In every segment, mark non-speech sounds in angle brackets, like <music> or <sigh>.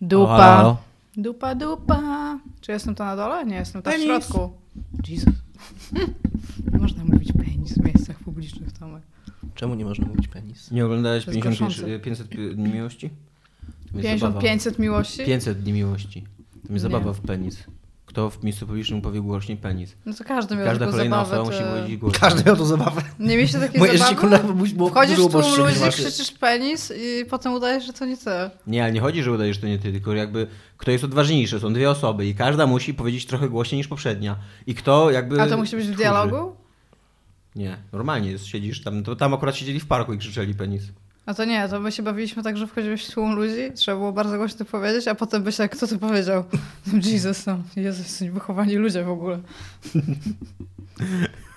Dupa. O, halo? Dupa, dupa. Czy jestem to na dole? Nie, jestem tam w środku. Jesus. Nie można mówić penis w miejscach publicznych, Tomek. Czemu nie można mówić penis? Nie oglądałeś To jest 50, gorszące. 500 dni miłości? To jest 50, zabawa. 500 miłości? 500 dni miłości. To Nie. zabawa w penis. Kto w miejscu publicznym powie głośniej penis? No to każdy miał Każda kolejna zabawę. osoba to... musi powiedzieć głośniej. Każdy miał to zabawę. Nie mieliście takiej Moje zabawy? było- było Wchodzisz dużo w tłum ludzi, wasze. krzyczysz penis i potem udajesz, że to nie ty. Nie, ale nie chodzi, że udajesz, że to nie ty, tylko jakby kto jest odważniejszy. Są dwie osoby i każda musi powiedzieć trochę głośniej niż poprzednia. I kto jakby... A to musi być w dialogu? Nie, normalnie jest, siedzisz tam, to tam akurat siedzieli w parku i krzyczeli penis. A to nie, to my się bawiliśmy tak, że wchodziłeś w tłum ludzi, trzeba było bardzo głośno powiedzieć, a potem byś jak kto to powiedział? <laughs> Jesus, no, Jezus, wychowani ludzie w ogóle. <laughs>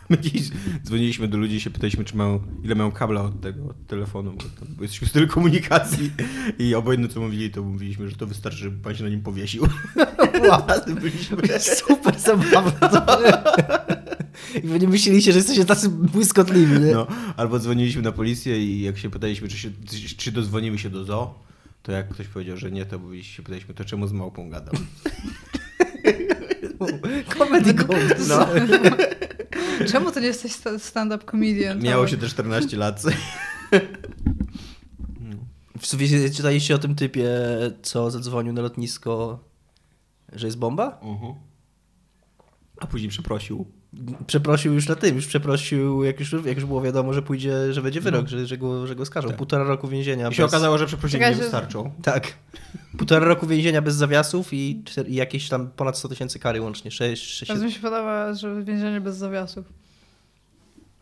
My dziś dzwoniliśmy do ludzi i się pytaliśmy, czy mają, ile mają kabla od tego, od telefonu, bo, bo jesteśmy w stylu komunikacji i obojętnie co mówili, to mówiliśmy, że to wystarczy, żeby pan się na nim powiesił. <laughs> Ładny byliśmy. Super zabawne. I wy nie myśleliście, że jesteście tacy błyskotliwi, nie? No, albo dzwoniliśmy na policję i jak się pytaliśmy, czy, się, czy dodzwonimy się do zoo, to jak ktoś powiedział, że nie, to się pytaliśmy, to czemu z małpą gadał? <laughs> Comedy gold. No. <laughs> Czemu ty nie jesteś sta- stand-up comedian? Miało się też 14 lat. <laughs> W sumie czytaliście o tym typie, co zadzwonił na lotnisko, że jest bomba? Mhm. A później przeprosił. Przeprosił już na tym, już przeprosił, jak już, jak już było wiadomo, że pójdzie, że będzie wyrok, że, że, go, że go skażą. Tak. Półtora roku więzienia. I się bez- okazało, że przeprosiny nie wystarczą. Tak. Półtora roku więzienia bez zawiasów i, i jakieś tam ponad 100 tysięcy kary łącznie. 6, 6, Bardzo mi się podoba, że więzienie bez zawiasów.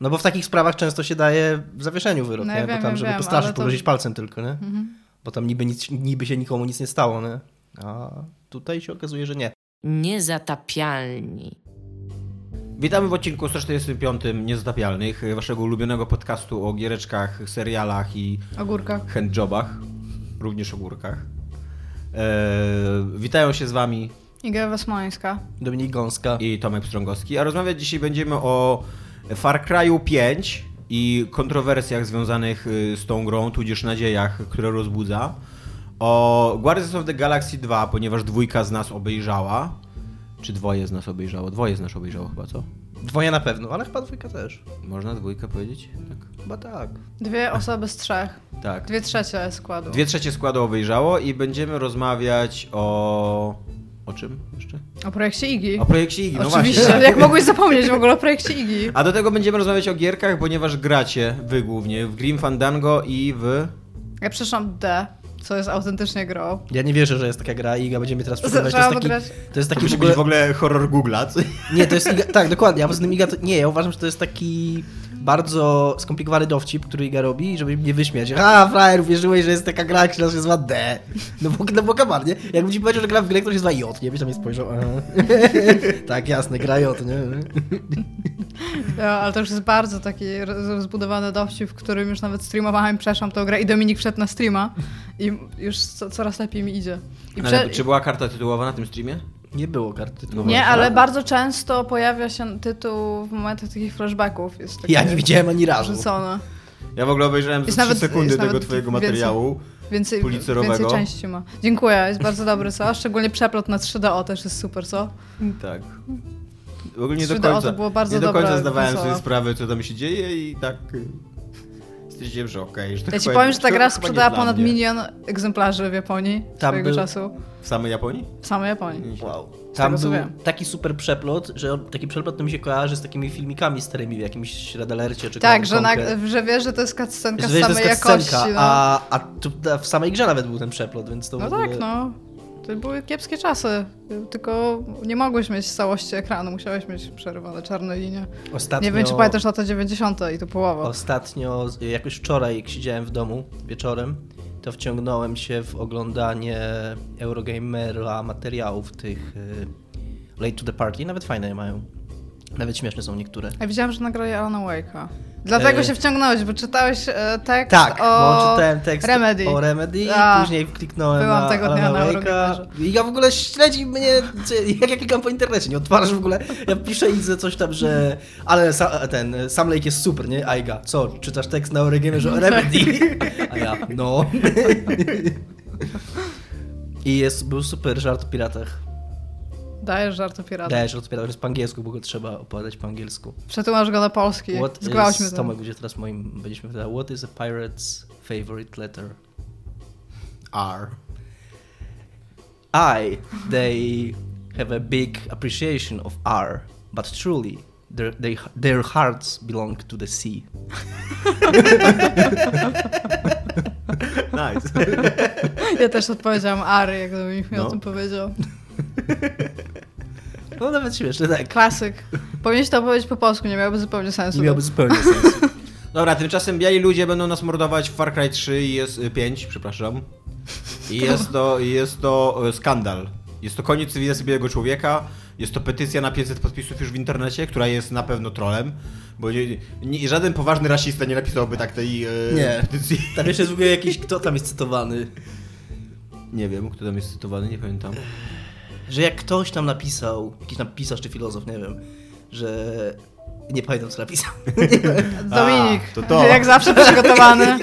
No bo w takich sprawach często się daje w zawieszeniu wyrok, No nie? ja Bo wiem, tam, wiem, żeby wiem, po straży ale to- pogryzić palcem tylko, nie? Mhm. Bo tam niby, nic, niby się nikomu nic nie stało, nie? A tutaj się okazuje, że nie. Niezatapialni. Witamy w odcinku 145 Niezatapialnych, waszego ulubionego podcastu o giereczkach, serialach i Ogórkach. handjobach, również o górkach. Eee, witają się z wami Iga Wesmońska. Dominik Gąska. i Tomek Pstrągowski, a rozmawiać dzisiaj będziemy o Far Cry'u 5 i kontrowersjach związanych y, z tą grą, tudzież nadziejach, które rozbudza. O Guardians of the Galaxy 2, ponieważ dwójka z nas obejrzała. Czy dwoje z nas obejrzało? Dwoje z nas obejrzało chyba, co? Dwoje na pewno, ale chyba dwójka też. Można dwójkę powiedzieć? Tak. Chyba tak. Dwie osoby z trzech. tak. Dwie trzecie składu. Dwie trzecie składu obejrzało i będziemy rozmawiać o... O czym jeszcze? O projekcie Igi. O projekcie Igi, no Oczywiście. właśnie. <laughs> Jak mogłeś zapomnieć w ogóle o projekcie Igi? A do tego będziemy rozmawiać o gierkach, ponieważ gracie wy głównie w Grim Fandango i w... Ja przeszłam D, co jest autentycznie grą. Ja nie wierzę, że jest taka gra i Iga będzie mi teraz przekonywać. To jest taki, grać. to jest To taki w musi ogóle... być w ogóle horror Google'a. Nie, to jest Iga... Tak, dokładnie. A poza tym Iga to... Nie, ja uważam, że to jest taki bardzo skomplikowany dowcip, który Iga robi, żeby mnie wyśmiać. A, frajer, wierzyłeś, że jest taka gra, która się nazywa D. No bo, no bo kaman, nie? Jakbym ci powiedział, że gra w grę, która się nazywa J, nie? Byś na mnie spojrzał. Aha. <laughs> tak, jasne, gra J, nie? Ja, ale to już jest bardzo taki roz- rozbudowany dowcip, w którym już nawet streamowałem, przeszłam tą grę i Dominik wszedł na streama i już co, coraz lepiej mi idzie. I Ale prze- czy była karta tytułowa na tym streamie? Nie było karty. No Nie, ale bardzo często pojawia się tytuł w momentach takich flashbacków. Jest taki Ja nie widziałem ani razu. Rzucony. Ja w ogóle obejrzałem Jest za 3 nawet- sekundy tego twojego więcej- materiału. Więcej, Pulitzerowego. więcej części ma. Dziękuję, jest bardzo dobry, co? Szczególnie przeplot na 3DO też jest super, co? Tak. W ogóle nie do 3DO końca, to było bardzo nie do końca zdawałem konsola. sobie sprawę, co tam się dzieje i tak stwierdziłem, że okej. że to Ja ci powiem, że ta gra sprzedała ponad mnie. milion egzemplarzy w Japonii Tam swojego był- czasu. W samej Japonii? W samej Japonii. Wow. Tam był wiem. taki super przeplot, że on, taki przeplot to mi się kojarzy z takimi filmikami starymi w jakimś Red Alercie czy Tak, że, na, że wiesz, że to jest cutscenka wiesz, samej jest jakości. No. a, a tu, w samej grze nawet był ten przeplot, więc to no ogóle... tak, no. To były kiepskie czasy. Tylko nie mogłeś mieć całości ekranu, musiałeś mieć przerywane czarne linie. Ostatnio, Nie wiem, czy pamiętasz lata 90. i to połowa. Ostatnio, jakoś wczoraj, jak siedziałem w domu wieczorem, to wciągnąłem się w oglądanie Eurogamera materiałów tych y, Late to the Party. Nawet fajne je mają. Nawet śmieszne są niektóre. Ja widziałam, że nagrali Alana Wake'a. Dlatego E, się wciągnąłeś, bo czytałeś e, tekst Tak, o... bo czytałem tekst Remedy. o Remedy A, i później kliknąłem byłam na tego dnia Alana na Wake'a. I ja w ogóle śledzi mnie, jak ja klikam po internecie, nie odtwarzasz w ogóle. Ja piszę i widzę coś tam, że ale sa, ten Sam Lake jest super, nie? Aiga, co? Czytasz tekst na Eurogamerze o Remedy? A ja, no. <laughs> I jest, był super żart o piratach. Dajesz żart o piratach. Daję żart o piratach, jest po angielsku, bo go trzeba opowiadać po angielsku. Przetłumacz go na polski. What is, tym. Tomek będzie teraz moim, będziesz mi pytał, what is a pirate's favorite letter? R. I, they have a big appreciation of R, but truly, their, they, their hearts belong to the sea. <laughs> Nice. Ja też odpowiedziałam Ary, jak mi No. o tym powiedział. <laughs> No nawet śmieszne, tak. Klasyk. Powinieneś to opowiedzieć po polsku, nie miałoby zupełnie sensu. Nie miałby zupełnie sensu. <laughs> Dobra, tymczasem biali ludzie będą nas mordować w Far Cry 3 i jest y, 5, przepraszam. I jest to, i jest to e, skandal. Jest to koniec cywilizacji białego człowieka. Jest to petycja na 500 podpisów już w internecie, która jest na pewno trolem. Bo nie, nie, żaden poważny rasista nie napisałby tak tej e, Nie. petycji. Tam jeszcze jest w ogóle jakiś, kto tam jest cytowany. Nie wiem, kto tam jest cytowany, nie pamiętam. Że jak ktoś tam napisał, jakiś tam pisarz czy filozof, nie wiem, że... Nie pamiętam co napisał. <laughs> Dominik, A, to to. jak zawsze przygotowany. <laughs>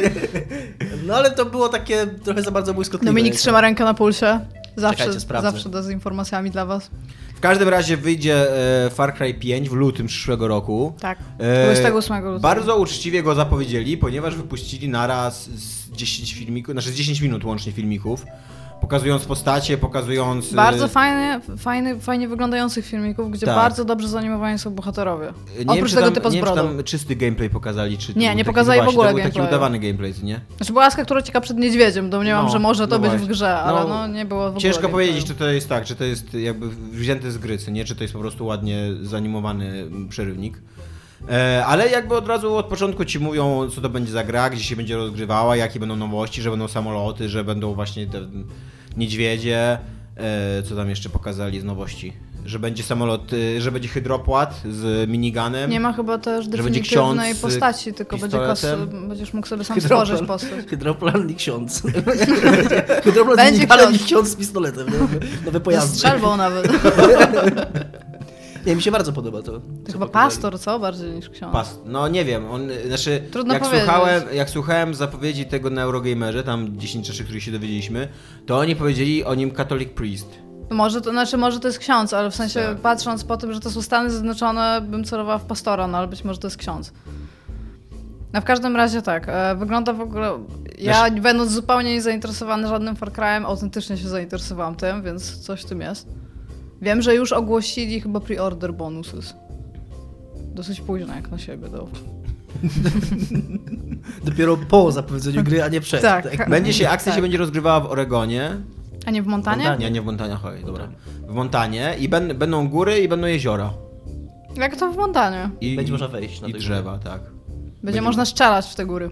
No ale to było takie trochę za bardzo błyskotliwe. Dominik trzyma rękę na pulsie. Zawsze, Czekajcie, zawsze z informacjami dla was. W każdym razie wyjdzie e, Far Cry 5 w lutym przyszłego roku. Tak. E, 28 lutego. Bardzo uczciwie go zapowiedzieli, ponieważ wypuścili naraz z 10 filmików, znaczy z 10 minut łącznie filmików, pokazując postacie, pokazując... e, Bardzo fajny, fajny, fajnie wyglądających filmików, gdzie Tak. bardzo dobrze zanimowani są bohaterowie. nie wiem, Oprócz czy tego tam, typa z nie wiem, czy tam czysty gameplay pokazali, czy Nie, nie pokazali no w właśnie, ogóle to był taki udawany gameplay, nie? Znaczy była laska, która ucieka przed niedźwiedziem, domniemam, No, że może to no być właśnie. w grze, ale No, no, nie było w ogóle Ciężko gameplayu. powiedzieć, czy to jest tak, czy to jest jakby wzięte z gry, nie? Czy to jest po prostu ładnie zanimowany mm, przerywnik. E, ale jakby od razu od początku ci mówią, co to będzie za gra, gdzie się będzie rozgrywała, jakie będą nowości, że będą samoloty, że będą właśnie te niedźwiedzie. E, co tam jeszcze pokazali z nowości? Że będzie samolot, e, że będzie hydropłat z miniganem. Nie ma chyba też definitywnej postaci, tylko będzie kos, będziesz mógł sobie sam stworzyć postać. Hydroplan i ksiądz. <laughs> Hydroplan Będzie z miniganem i ksiądz. ksiądz z pistoletem. Nowe, nowe Z pojazdy. strzelbą nawet. <laughs> Nie, mi się bardzo podoba to. To chyba pastor, co? Bardziej niż ksiądz. Pas. No nie wiem, on, znaczy Trudno jak powiedzieć. słuchałem, jak słuchałem zapowiedzi tego na Eurogamerze, tam 10 rzeczy, których się dowiedzieliśmy, to oni powiedzieli o nim Catholic Priest. Może to, znaczy, może to jest ksiądz, ale w sensie Tak. patrząc po tym, że to są Stany Zjednoczone, bym celowała w pastora, no ale być może to jest ksiądz. No w każdym razie tak, e, wygląda w ogóle... Ja Znaczy- będąc zupełnie niezainteresowany żadnym Far Cry'em, autentycznie się zainteresowałam tym, więc coś w tym jest. Wiem, że już ogłosili chyba pre-order bonusy. Dosyć późno jak na siebie. To... <laughs> Dopiero po zapowiedzeniu gry, a nie przed. Tak. Będzie się, akcja Tak. się będzie rozgrywała w Oregonie. A nie w Montanie? Montanie. Nie, nie w Montanie, chodź, dobra. W Montanie i ben, będą góry i będą jeziora. Jak to w Montanie? I, Będzie można wejść na I te drzewa, tak. Będzie można strzelać w te góry.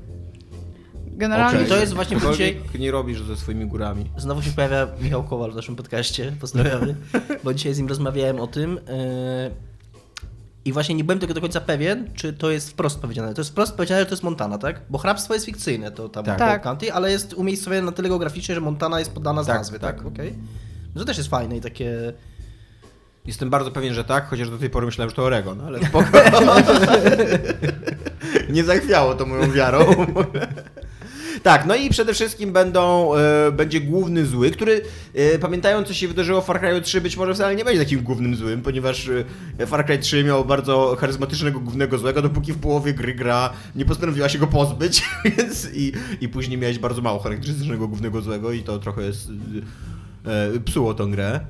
Generalnie... Okej. to jest właśnie Cokolwiek nie robisz ze swoimi górami. Znowu się pojawia Michał Kowal w naszym podcaście, pozdrawiamy, <laughs> bo dzisiaj z nim rozmawiałem o tym yy, i właśnie nie byłem tego do końca pewien, czy to jest wprost powiedziane. To jest wprost powiedziane, że to jest Montana, tak? Bo hrabstwo jest fikcyjne, to tam Tak. tak. County, ale jest umiejscowione na tyle geograficznie, że Montana jest podana z Tak, nazwy, tak? tak. Okej. No to też jest fajne i takie... Jestem bardzo pewien, że tak, chociaż do tej pory myślałem, że to Oregon, ale <laughs> spoko. <laughs> Nie zachwiało to moją wiarą. Tak, no i przede wszystkim będą, e, będzie główny zły, który, e, pamiętając co się wydarzyło w Far Cry 3, być może wcale nie będzie takim głównym złym, ponieważ e, Far Cry 3 miał bardzo charyzmatycznego głównego złego, dopóki w połowie gry gra nie postanowiła się go pozbyć, <laughs> więc i, i później miałeś bardzo mało charakterystycznego głównego złego i to trochę jest, e, psuło tą grę.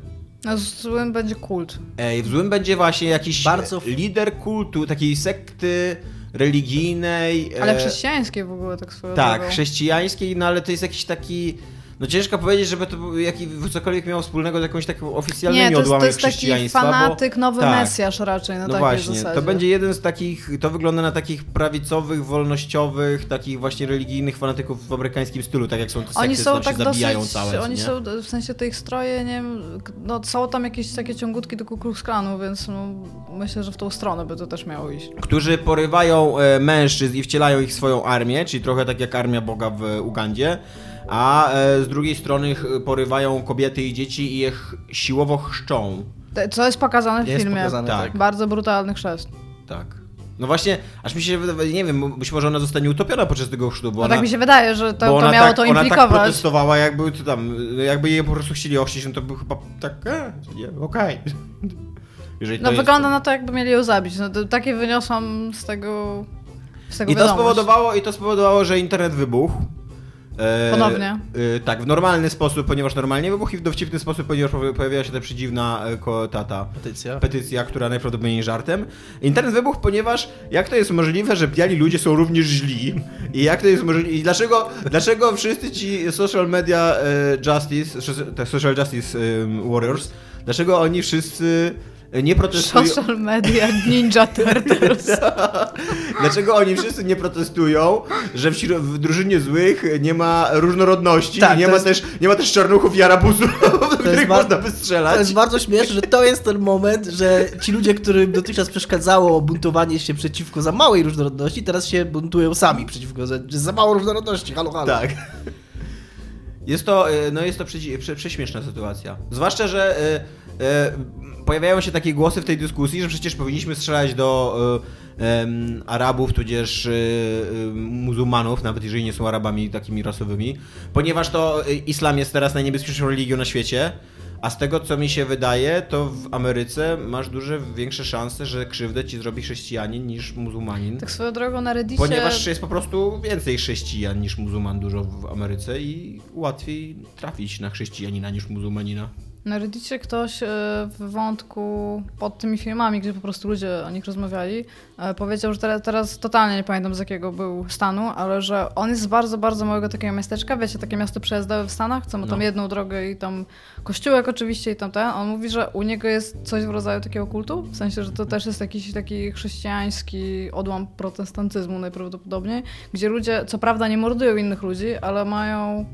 No, złym będzie kult. Ej, w złym będzie właśnie jakiś Bardzo- lider kultu, takiej sekty religijnej. Ale e, chrześcijańskie w ogóle tak swoją Tak, drogą. chrześcijańskiej, no ale to jest jakiś taki. No ciężko powiedzieć, żeby to jaki, cokolwiek miało wspólnego z jakąś taką oficjalnymi Nie, to jest, to odłamami jest taki fanatyk, nowy tak. mesjasz raczej na No właśnie, zasadzie. to będzie jeden z takich, to wygląda na takich prawicowych, wolnościowych, takich właśnie religijnych fanatyków w amerykańskim stylu, tak jak są te sekty, Oni są tak zabijają dosyć, całe, oni nie? są, w sensie te ich stroje, nie wiem, no są tam jakieś takie ciągutki do Ku Klux Klanu, więc no, myślę, że w tą stronę by to też miało iść. którzy porywają e, mężczyzn i wcielają ich w swoją armię, czyli trochę tak jak armia Boga w Ugandzie, a e, z drugiej strony porywają kobiety i dzieci i je ch- siłowo chrzczą. Co jest pokazane w Jest filmie. pokazane, tak. Bardzo brutalny chrzest. Tak. No właśnie, aż mi się wydaje, nie wiem, być może ona zostanie utopiona podczas tego chrztu, bo No ona... tak mi się wydaje, że to, to miało tak, to Ona tak implikować. protestowała, jakby to tam, jakby jej po prostu chcieli ochrzcić, no to by chyba tak, e, okej. <laughs> Jeżeli no wygląda na to, jakby mieli ją zabić. No, to, takie wyniosłam z tego, z tego I to spowodowało, I to spowodowało, że internet wybuchł. E, Ponownie. E, tak, w normalny sposób, ponieważ normalnie wybuchł i w dowcipny sposób, ponieważ pojawi- pojawiła się ta przedziwna e, ta, ta Petycja. petycja, która najprawdopodobniej żartem. Internet wybuchł, ponieważ jak to jest możliwe, że biali ludzie są również źli? I jak to jest możliwe? I dlaczego, dlaczego wszyscy ci social media e, justice, social justice e, warriors, dlaczego oni wszyscy nie protestują? Social media Ninja Turtles. <laughs> Dlaczego oni wszyscy nie protestują, że w, w drużynie złych nie ma różnorodności, Tak, nie, to ma jest- też, nie ma też czarnuchów i arabusów, <laughs> których ba- można wystrzelać? To jest bardzo śmieszne, że to jest ten moment, że ci ludzie, którym dotychczas przeszkadzało buntowanie się przeciwko za małej różnorodności, teraz się buntują sami przeciwko, że za mało różnorodności, halo, halo. Tak. Jest to, e, no jest to prześmieszna sytuacja. Zwłaszcza, że e, pojawiają się takie głosy w tej dyskusji, że przecież powinniśmy strzelać do e, Arabów, tudzież e, e, muzułmanów, nawet jeżeli nie są Arabami takimi rasowymi, ponieważ to e, islam jest teraz najniebezpieczniejszą religią na świecie. A z tego, co mi się wydaje, to w Ameryce masz duże, większe szanse, że krzywdę ci zrobi chrześcijanin niż muzułmanin. Tak swoją drogą na Reddicie... Ponieważ jest po prostu więcej chrześcijan niż muzułman dużo w Ameryce i łatwiej trafić na chrześcijanina niż muzułmanina. Na Reddicie ktoś e, w wątku pod tymi filmami, gdzie po prostu ludzie o nich rozmawiali, e, powiedział, że teraz, teraz totalnie nie pamiętam z jakiego był stanu, ale że on jest z bardzo, bardzo małego takiego miasteczka, wiecie, takie miasto przejazdowe w Stanach, co ma tam No. jedną drogę i tam kościółek oczywiście i tam ten. On mówi, że u niego jest coś w rodzaju takiego kultu, w sensie, że to też jest jakiś taki chrześcijański odłam protestantyzmu najprawdopodobniej, gdzie ludzie co prawda nie mordują innych ludzi, ale mają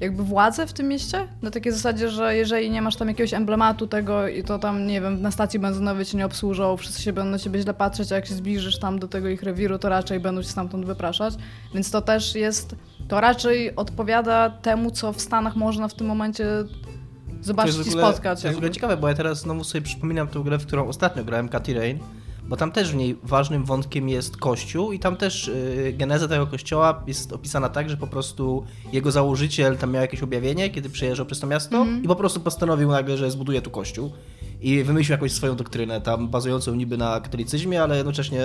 jakby władzę w tym mieście? Na takiej zasadzie, że jeżeli nie masz tam jakiegoś emblematu tego i to tam, nie wiem, na stacji benzynowej cię nie obsłużą, wszyscy się będą na ciebie źle patrzeć, a jak się zbliżysz tam do tego ich rewiru, to raczej będą cię stamtąd wypraszać. Więc to też jest, to raczej odpowiada temu, co w Stanach można w tym momencie zobaczyć i spotkać. To jest w ogóle ciekawe, bo ja teraz znowu sobie przypominam tę grę, w którą ostatnio grałem, Katy Rain, bo tam też w niej ważnym wątkiem jest kościół i tam też y, geneza tego kościoła jest opisana tak, że po prostu jego założyciel tam miał jakieś objawienie, kiedy przejeżdżał przez to miasto Mhm. i po prostu postanowił nagle, że zbuduje tu kościół i wymyślił jakąś swoją doktrynę tam bazującą niby na katolicyzmie, ale jednocześnie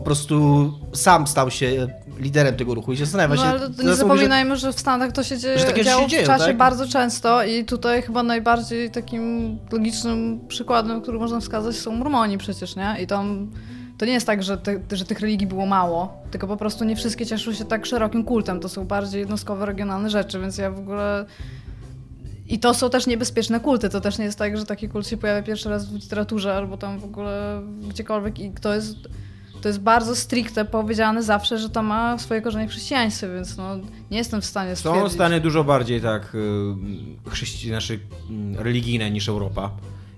po prostu sam stał się liderem tego ruchu i się zastanawia No się. ale to nie mówi, że- zapominajmy, że w Stanach to się dzieje że takie rzeczy działo się dzieją, w czasie tak? bardzo często i tutaj chyba najbardziej takim logicznym przykładem, który można wskazać są Mormoni przecież, nie? I tam to nie jest tak, że, te, że tych religii było mało, tylko po prostu nie wszystkie cieszyły się tak szerokim kultem. To są bardziej jednostkowe, regionalne rzeczy, więc ja w ogóle... I to są też niebezpieczne kulty. To też nie jest tak, że taki kult się pojawia pierwszy raz w literaturze albo tam w ogóle gdziekolwiek i to jest to jest bardzo stricte powiedziane zawsze, że to ma swoje korzenie w chrześcijaństwie, więc no, nie jestem w stanie stwierdzić. Są Stany dużo bardziej tak y, chrześci- znaczy, y, religijne niż Europa.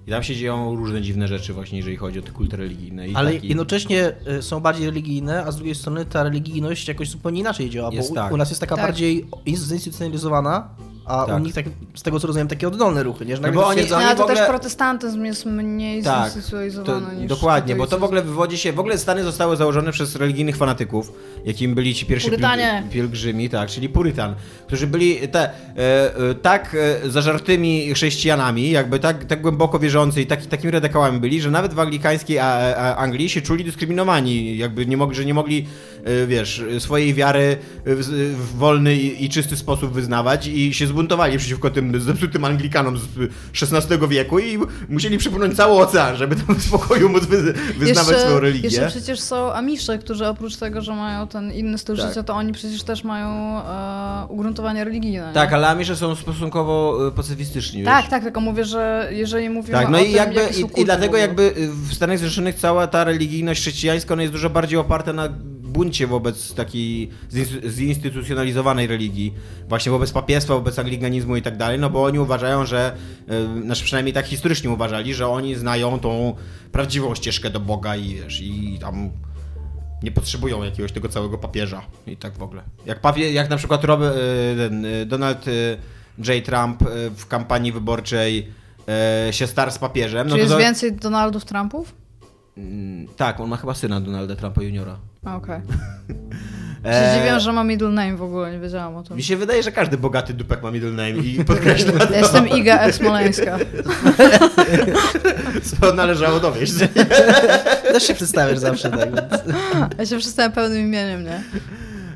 I tam się dzieją różne dziwne rzeczy właśnie, jeżeli chodzi o te kulty religijne. I Ale taki... jednocześnie y, są bardziej religijne, a z drugiej strony ta religijność jakoś zupełnie inaczej działa, Jest bo u, tak. u nas jest taka Tak. bardziej zinstytucjonalizowana, a Tak. u nich, tak, z tego co rozumiem, takie oddolne ruchy, nie? Że No bo oni- ale to ogóle- też protestantyzm jest mniej Tak, to, zinstytucjonalizowany niż dokładnie, bo to w ogóle wywodzi się, w ogóle Stany zostały założone przez religijnych fanatyków, jakim byli ci pierwsi Purytanie. pielg- pielgrzymi, tak, czyli Purytan, którzy byli te, e, e, tak e, zażartymi chrześcijanami, jakby tak, tak głęboko wierzący i tak, takimi radykałami byli, że nawet w anglikańskiej a, a, Anglii się czuli dyskryminowani, jakby nie mogli, że nie mogli, e, wiesz, swojej wiary w, w wolny i, i czysty sposób wyznawać i się zbuntowali przeciwko tym zepsutym Anglikanom z XVI wieku i musieli przepłynąć cały ocean, żeby tam w spokoju móc wy, wyznawać swoją religię. Jeszcze przecież są Amisze, którzy oprócz tego, że mają ten inny styl Tak. życia, to oni przecież też mają e, ugruntowanie religijne. nie? Tak, ale Amisze są stosunkowo e, pacyfistyczni. tak, wiesz? tak, tylko mówię, że jeżeli mówimy Tak, no o i tym, jakby i, i dlatego jakby w Stanach Zjednoczonych cała ta religijność chrześcijańska ona jest dużo bardziej oparta na buncie wobec takiej zinst- zinstytucjonalizowanej religii, właśnie wobec papiestwa, wobec anglikanizmu i tak dalej, no bo oni uważają, że, e, znaczy przynajmniej tak historycznie uważali, że oni znają tą prawdziwą ścieżkę do Boga i wiesz, i tam nie potrzebują jakiegoś tego całego papieża i tak w ogóle. Jak, papie, jak na przykład Rob, e, ten, e, Donald J. Trump w kampanii wyborczej się starł z papieżem, Czy no to jest to, więcej Donaldów Trumpów? Mm, tak, on ma chyba syna Donalda Trumpa juniora. Okej. <laughs> Się Eee, dziwiłam, że ma middle name w ogóle, nie wiedziałam o tym. Mi się wydaje, że każdy bogaty dupek ma middle name i podkreślam, Ja jestem Iga F. Smoleńska. <laughs> co należało dowieść. Też się przedstawiasz zawsze tak, więc... Ja się przedstawiam pełnym imieniem, nie?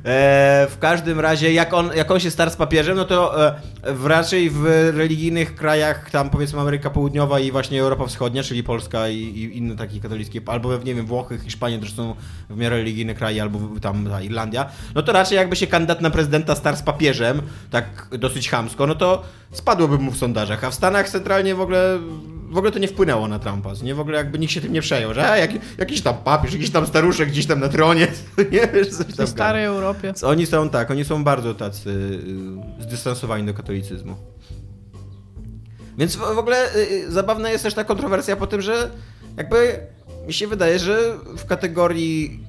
E, w każdym razie, jak on, jak on się starł z papieżem, no to e, w, raczej w religijnych krajach, tam powiedzmy Ameryka Południowa i właśnie Europa Wschodnia, czyli Polska i, i inne takie katolickie, albo nie wiem, Włochy, Hiszpania też są w miarę religijne kraje, albo tam ta Irlandia, no to raczej jakby się kandydat na prezydenta starł z papieżem, tak dosyć chamsko, no to spadłoby mu w sondażach, a w Stanach centralnie w ogóle w ogóle to nie wpłynęło na Trumpa, nie? W ogóle jakby nikt się tym nie przejął, że a, jak, jakiś tam papież, jakiś tam staruszek gdzieś tam na tronie, <laughs> nie wiesz, coś W starej Europie. oni są tak, oni są bardzo tacy y, zdystansowani do katolicyzmu. Więc w, ogóle y, zabawna jest też ta kontrowersja po tym, że jakby mi się wydaje, że w kategorii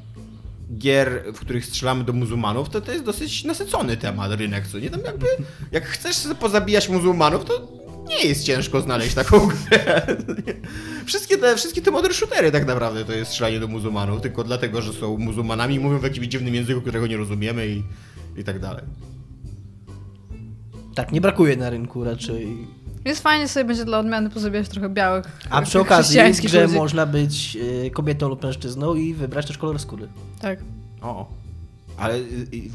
gier, w których strzelamy do muzułmanów, to to jest dosyć nasycony temat, rynek, co nie? Tam jakby, jak chcesz pozabijać muzułmanów, to nie jest ciężko znaleźć taką grę. <laughs> Wszystkie te, wszystkie te modern shootery tak naprawdę to jest strzelanie do muzułmanów, tylko dlatego, że są muzułmanami i mówią w jakimś dziwnym języku, którego nie rozumiemy i, i tak dalej. Tak, nie brakuje na rynku raczej. Jest fajnie sobie będzie dla odmiany pozabijać trochę białych A przy okazji ludzi. można być y, kobietą lub mężczyzną i wybrać też kolor skóry. Tak. O. Ale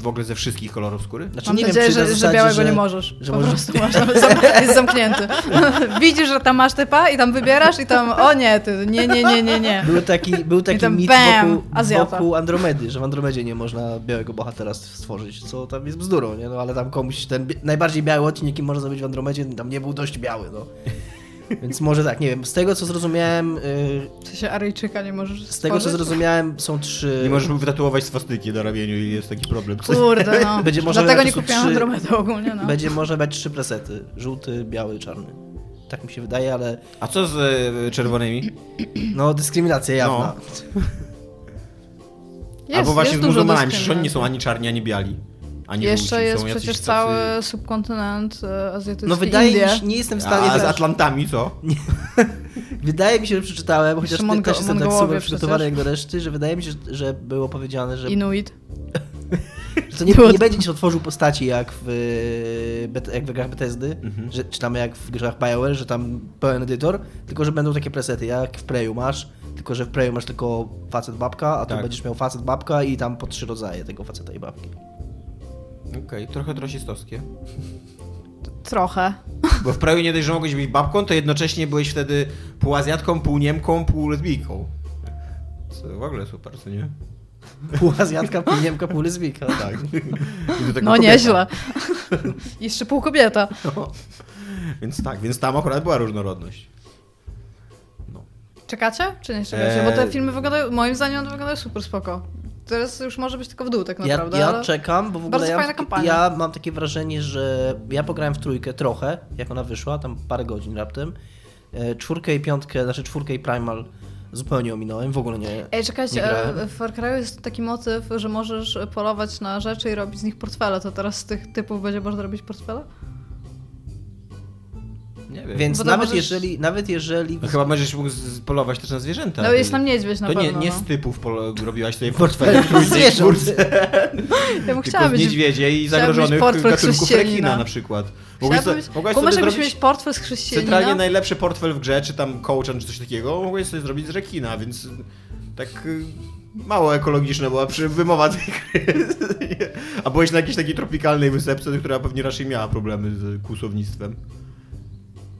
w ogóle ze wszystkich kolorów skóry? Znaczy, Mam nie nadzieję, wiem, że, że zasadzie, białego że- nie możesz. że po możesz- prostu masz, <laughs> jest zamknięty. <laughs> Widzisz, że tam masz typa i tam wybierasz i tam, o nie, ty, nie, nie, nie, nie, nie. Był taki, był taki tam mit bam, wokół, Azjata. wokół Andromedy, że w Andromedzie nie można białego bohatera stworzyć, co tam jest bzdurą, nie? No ale tam komuś ten najbardziej biały odcinek, jaki można zrobić w Andromedzie, tam nie był dość biały, no. Więc może tak, nie wiem, z tego co zrozumiałem, y, W sensie Aryjczyka nie możesz z tego co zrozumiałem są trzy... Nie możesz wytatuować swastyki na ramieniu i jest taki problem. <laughs> Kurde, no. <laughs> Będzie może Dlatego nie kupiłam trzy- Andromedy ogólnie, no. Będzie może być trzy presety, żółty, biały, czarny. Tak mi się wydaje, ale A co z y, czerwonymi? no dyskryminacja jawna. Jest, Albo właśnie jest z dużo muzułmanami, przecież oni nie są ani czarni, ani biali. Jeszcze żółci, jest są jacyś przecież tacy- cały subkontynent e, azjatycki, No wydaje mi Indie. się, nie jestem w stanie... A z Atlantami co? <laughs> Wydaje mi się, że przeczytałem, chociaż Mongo- też jestem tak super przygotowany jak do reszty, że wydaje mi się, że było powiedziane, że, Inuit. <laughs> że to nie, nie będzie się otworzył postaci jak w, jak w grach Bethesdy, Mhm. że, czy tam jak w grach BioWare, że tam pełen edytor, tylko że będą takie presety, jak w Preju masz, tylko że w Preju masz tylko facet babka, a tu Tak. będziesz miał facet babka i tam po trzy rodzaje tego faceta i babki. Okej, trochę trosistowskie. Trochę. <laughs> Bo w prawie nie dość, że mogłeś być babką, to jednocześnie byłeś wtedy pół Azjatką, pół Niemką, pół lesbijką. Co w ogóle super, co nie? Pół Azjatka, pół Niemka, pół lesbijka. Tak. <laughs> Do tego No nieźle. <laughs> Jeszcze pół kobieta. No. Więc tak, więc tam akurat była różnorodność. Czekacie? Czy nie czekacie? Bo te Eee. filmy wyglądają, moim zdaniem one wyglądają super spoko. Teraz już może być tylko w dół tak Ja, naprawdę, ja ale... czekam, bo w ogóle ja, ja mam takie wrażenie, że ja pograłem w trójkę trochę, jak ona wyszła, tam parę godzin raptem. E, Czwórkę i piątkę, znaczy czwórkę i Primal zupełnie ominąłem, w ogóle nie. Ej, czekajcie, nie e, w Far Cry jest taki motyw, że możesz polować na rzeczy i robić z nich portfele. To teraz z tych typów będzie można robić portfele? Nie wiem. Więc to nawet, możesz- jeżeli, nawet jeżeli... No chyba będziesz mógł polować też na zwierzęta. No jest tam niedźwiedź na To nie, pewno. nie no. z typów robiłaś sobie <laughs> Portfel w czwórce, <laughs> Ja bym tylko chciała z być... niedźwiedzie i zagrożonych gatunków rekina na przykład. Mogłeś, Chciałabym so, Kumasz, sobie zrobić mieć portfel z chrześcijanina? centralnie najlepszy portfel w grze, czy tam coachan, czy coś takiego, mogłeś sobie zrobić z rekina, więc tak y, mało ekologiczna była przy wymowa tej gry. <laughs> A byłeś na jakiejś takiej tropikalnej wysepce, która pewnie raczej miała problemy z kłusownictwem.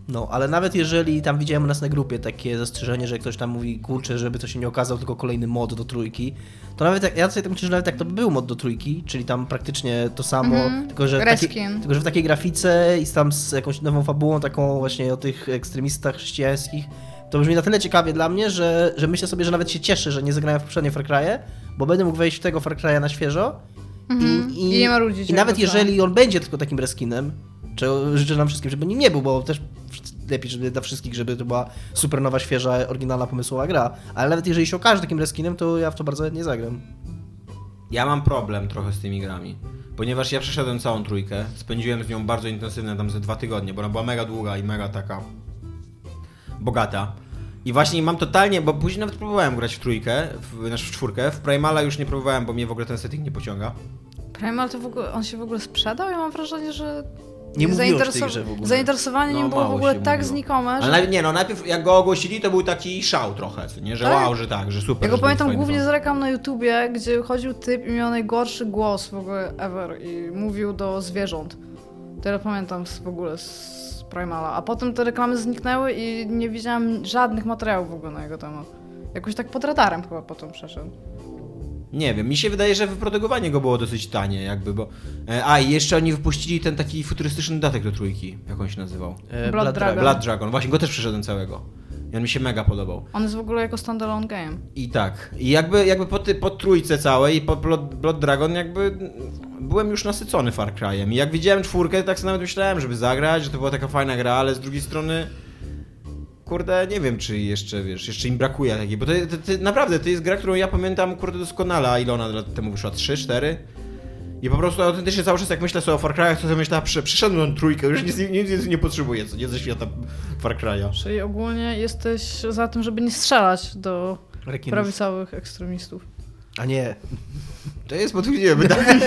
No, ale nawet jeżeli tam widziałem u nas na grupie takie zastrzeżenie, że ktoś tam mówi, kurczę, żeby to się nie okazał tylko kolejny mod do trójki, to nawet jak, ja sobie tak myślę, że nawet jak to by był mod do trójki, czyli tam praktycznie to samo, Mhm. tylko, że Reskin. tylko że w takiej grafice i tam z jakąś nową fabułą taką właśnie o tych ekstremistach chrześcijańskich, to brzmi na tyle ciekawie dla mnie, że, że myślę sobie, że nawet się cieszę, że nie zagrałem w poprzednie Far Cry'e, bo będę mógł wejść w tego Far Cry'a na świeżo Mhm. i, I nie marudzić I nawet jeżeli on będzie tylko takim reskinem, czego życzę nam wszystkim, żeby nim nie był, bo też lepiej żeby dla wszystkich, żeby to była super nowa, świeża, oryginalna, pomysłowa gra. Ale nawet jeżeli się okaże takim reskinem, to ja w to bardzo nie zagram. Ja mam problem trochę z tymi grami, ponieważ ja przeszedłem całą trójkę, spędziłem z nią bardzo intensywne tam ze dwa tygodnie, bo ona była mega długa i mega taka bogata. I właśnie mam totalnie, bo później nawet próbowałem grać w trójkę, w, znaczy w czwórkę, w Primala już nie próbowałem, bo mnie w ogóle ten setting nie pociąga. Primal to w ogóle, on się w ogóle sprzedał? Ja mam wrażenie, że Nie mówiło zainteresow- grze w ogóle. zainteresowanie No, nim było w ogóle tak mówiło. znikome, Ale że najpierw, nie no, najpierw jak go ogłosili, to był taki szał trochę, nie? Że Tak? wow, że tak, że super. Ja go pamiętam głównie z reklam na YouTubie, gdzie chodził typ i miał najgorszy głos w ogóle ever i mówił do zwierząt. Tyle pamiętam w ogóle z Primala. A potem te reklamy zniknęły i nie widziałam żadnych materiałów w ogóle na jego temat. Jakoś tak pod radarem chyba potem przeszedł. Nie wiem, mi się wydaje, że wyprodukowanie go było dosyć tanie, jakby, bo... e, A, i jeszcze oni wypuścili ten taki futurystyczny dodatek do trójki, jak on się nazywał. E, Blood Dragon. Blood Dragon, właśnie go też przeszedłem całego. I on mi się mega podobał. On jest w ogóle jako standalone game. I tak. I jakby, jakby po, ty, po trójce całej i po Blood, Blood Dragon jakby byłem już nasycony Far Cry'em. I jak widziałem czwórkę, tak sobie nawet myślałem, żeby zagrać, że to była taka fajna gra, ale z drugiej strony kurde, nie wiem, czy jeszcze, wiesz, jeszcze im brakuje takiej, bo to, to, to naprawdę, to jest gra, którą ja pamiętam, kurde, doskonale, a ile ona lat temu wyszła? 3, 4? I po prostu autentycznie cały czas jak myślę sobie o Far Cry'ach, to sobie myślę, przeszedłem trójkę, już nic, nic, nic nie potrzebuję, co nie ze świata Far Cry'a. Czyli ogólnie jesteś za tym, żeby nie strzelać do Rekinów. prawicowych ekstremistów. A nie. To jest podwójnie wydaje.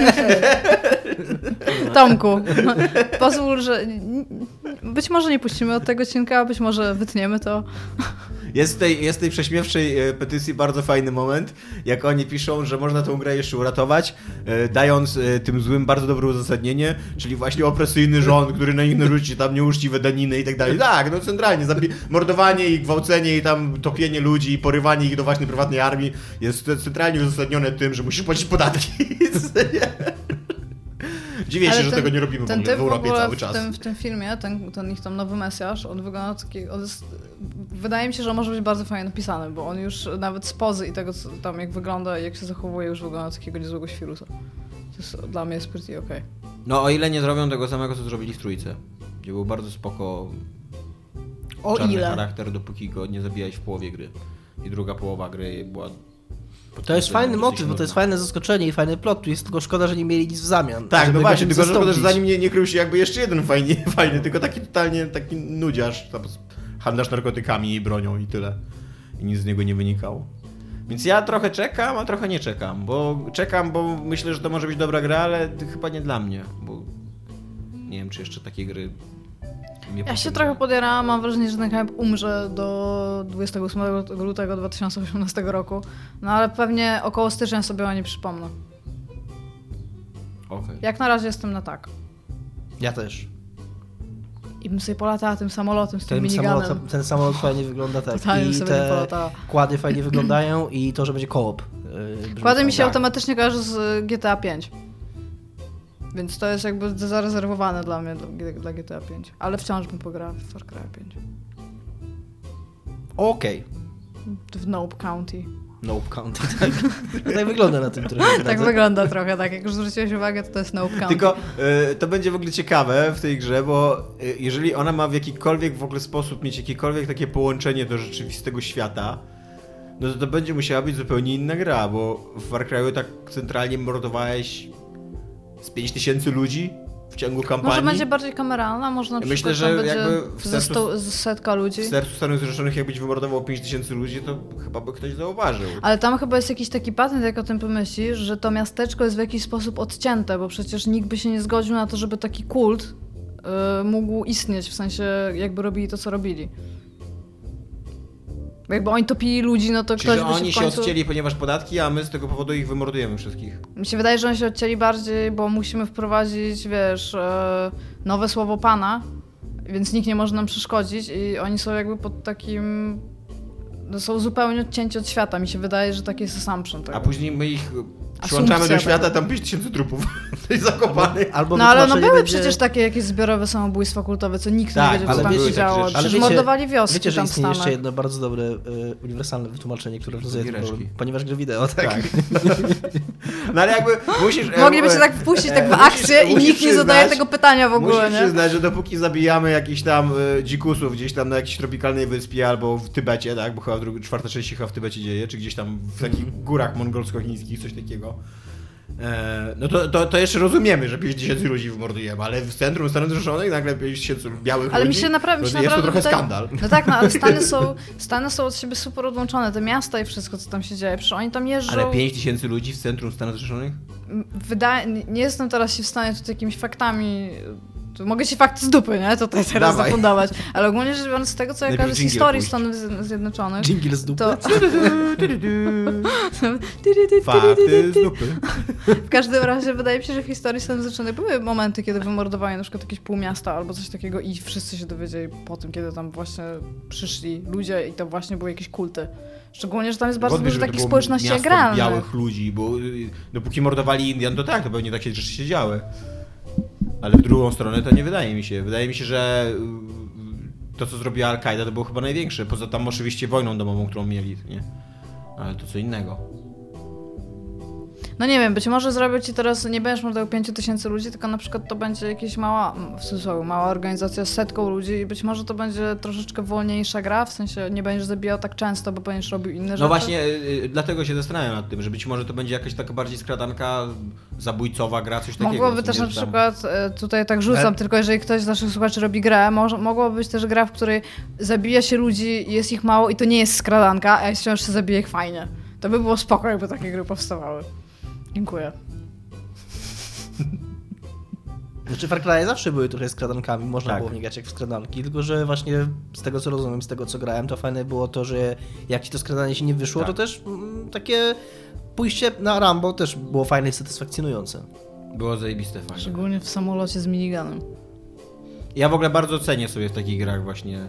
<laughs> Tomku, pozwól, że być może nie puścimy od tego odcinka, być może wytniemy to. Jest w tej, jest tej prześmiewczej e, petycji bardzo fajny moment, jak oni piszą, że można tą grę jeszcze uratować, e, dając e, tym złym bardzo dobre uzasadnienie, czyli właśnie opresyjny rząd, który na nich narzuci tam nieuczciwe daniny i tak dalej. Tak, no centralnie, mordowanie i gwałcenie i tam topienie ludzi i porywanie ich do właśnie prywatnej armii jest centralnie uzasadnione tym, że musisz płacić podatki. <laughs> Dziwię się, Ale że ten- tego nie robimy w Ten ogóle typ w Europie w ogóle cały w czas. tym, w tym filmie, ten, ten ich tam nowy Mesjasz, on wygląda taki, on jest, wydaje mi się, że może być bardzo fajnie napisany, bo on już nawet z pozy i tego, co tam jak wygląda i jak się zachowuje, już wygląda takiego niezłego świrusa. To jest, dla mnie jest pretty okej. No o ile nie zrobią tego samego, co zrobili w Trójce, gdzie był bardzo spoko O czarny ile? charakter, dopóki go nie zabijałeś w połowie gry. I druga połowa gry była... To jest fajny motyw, bo to jest fajne zaskoczenie i fajny plot. Tu jest tylko szkoda, że nie mieli nic w zamian. Tak, no właśnie, tylko że, szkoda, że zastąpić. za nim nie, nie krył się jakby jeszcze jeden fajny, <laughs> fajny, tylko taki totalnie taki nudziarz, tam handlarz narkotykami i bronią i tyle. I nic z niego nie wynikało. Więc ja trochę czekam, a trochę nie czekam, bo czekam, bo myślę, że to może być dobra gra, ale chyba nie dla mnie, bo nie wiem, czy jeszcze takie gry Ja się trochę podierałam, mam wrażenie, że ten hype umrze do 28 lutego 2018 roku, no ale pewnie około stycznia sobie o niej przypomnę. Okej. Jak na razie jestem na tak. Ja też. I bym sobie polatała tym samolotem z tym Ten miniganem. samolot, ten samolot fajnie wygląda tak. Totalnie I sobie nie te kłady fajnie wyglądają i to, że będzie koop. yy, Kładę mi się fajnie. automatycznie kojarzy z GTA 5. Więc to jest jakby zarezerwowane dla mnie dla, dla GTA 5. Ale wciąż bym pograła w Far Cry 5. Okej. W Nope County. Nope County, tak. <laughs> tak wygląda na tym trochę. Tak wygląda trochę, tak. Jak już zwróciłeś uwagę, to to jest Nope County. Tylko y, to będzie w ogóle ciekawe w tej grze, bo y, jeżeli ona ma w jakikolwiek w ogóle sposób mieć jakiekolwiek takie połączenie do rzeczywistego świata, no to to będzie musiała być zupełnie inna gra, bo w Far Cry'u tak centralnie mordowałeś z 5000 ludzi w ciągu kampanii. Może będzie bardziej kameralna, może na Ja myślę, że jakby w ze, sensu- sto, z setka ludzi. W sercu Stanów Zjednoczonych jakbyś wymordował 5000 ludzi, to chyba by ktoś zauważył. Ale tam chyba jest jakiś taki patent, jak o tym pomyślisz, że to miasteczko jest w jakiś sposób odcięte, bo przecież nikt by się nie zgodził na to, żeby taki kult y, mógł istnieć, w sensie jakby robili to, co robili. Jakby oni topili ludzi, no to Czyli, ktoś że by się oni w się końcu... odcięli, ponieważ podatki, a my z tego powodu ich wymordujemy wszystkich. Mi się wydaje, że oni się odcięli bardziej, bo musimy wprowadzić, wiesz, e, nowe słowo Pana, więc nikt nie może nam przeszkodzić i oni są jakby pod takim... No są zupełnie odcięci od świata. Mi się wydaje, że taki jest assumption tego. A później my ich przyłączamy do świata, tam 5000 trupów. <laughs> zakopanych. Albo No ale no były będzie- przecież takie jakieś zbiorowe samobójstwa kultowe, co nikt Tak, nie wiedział, co tam się działo. Przecież Ale wiecie- mordowali wioski Wiecie, że istnieje jeszcze jedno bardzo dobre, y, uniwersalne wytłumaczenie, które rozumie. Ponieważ gry wideo, tak. Tak. No ale jakby musisz... e, Mogliby się e, tak wpuścić tak w musisz- akcję i nikt nie zadaje tego pytania w ogóle, Musisz nie? przyznać, że dopóki zabijamy jakichś tam e, dzikusów gdzieś tam na jakiejś tropikalnej wyspie albo w Tybecie, tak, bo chyba czwarta część się chyba w Tybecie dzieje, czy gdzieś tam w takich górach mongolsko-chińskich, coś takiego. E, no to, to, to jeszcze rozumiemy, że 5 tysięcy ludzi wymordujemy, ale w centrum Stanów Zjednoczonych nagle 5 tysięcy białych Ale mi ludzi, się naprawdę, mi się to jest to naprawdę trochę wydaje- skandal. No tak, no ale <laughs> Stany są, Stany są od siebie super odłączone, te miasta i wszystko, co tam się dzieje. Przecież oni tam jeżdżą. Ale 5 tysięcy ludzi w centrum Stanów Zjednoczonych? Wydaje, nie jestem teraz się w stanie tutaj jakimiś faktami. Tu mogę ci fakty z dupy, nie? Tutaj teraz Dawaj. zafundować. Ale ogólnie rzecz biorąc, z tego co ja kojarzę z historii. Stanów Zje- Zjednoczonych, Jingle z dupy. to. <laughs> Fakty z dupy. W każdym razie wydaje mi się, że w historii Stanów Zjednoczonych były momenty, kiedy wymordowali na przykład jakieś pół miasta albo coś takiego i wszyscy się dowiedzieli po tym, kiedy tam właśnie przyszli ludzie i to właśnie były jakieś kulty. Szczególnie, że tam jest bardzo Wątpię, dużo to takich społeczności miasto agralnych. białych ludzi, bo y, dopóki mordowali Indian, to tak, to pewnie takie rzeczy się działy. Ale w drugą stronę to nie wydaje mi się. Wydaje mi się, że y, to, co zrobiła Al-Kaida, to było chyba największe. Poza tam oczywiście wojną domową, którą mieli, nie? Ale to co innego. No nie wiem, być może zrobią ci teraz, nie będziesz mordował 5 tysięcy ludzi, tylko na przykład to będzie jakaś mała, w cudzysłowie, mała organizacja z setką ludzi i być może to będzie troszeczkę wolniejsza gra, w sensie nie będziesz zabijał tak często, bo będziesz robił inne rzeczy. No właśnie, y, dlatego się zastanawiam nad tym, że być może to będzie jakaś taka bardziej skradanka zabójcowa gra, coś takiego. Mogłoby co też na przykład, e, tutaj tak rzucam, Ale- tylko jeżeli ktoś z naszych słuchaczy robi grę, może, mogłoby być też gra, w której zabija się ludzi, jest ich mało i to nie jest skradanka, a wciąż się zabije ich fajnie. To by było spoko, jakby takie gry powstawały. Dziękuję. <laughs> Znaczy Far Cry zawsze były trochę skradankami, można Tak. było w grać jak w skradanki, tylko że właśnie z tego co rozumiem, z tego co grałem, to fajne było to, że jak ci to skradanie się nie wyszło, Tak. to też mm, takie pójście na Rambo też było fajne i satysfakcjonujące. Było zajebiste fajne. Szczególnie w samolocie z miniganem. Ja w ogóle bardzo cenię sobie w takich grach właśnie,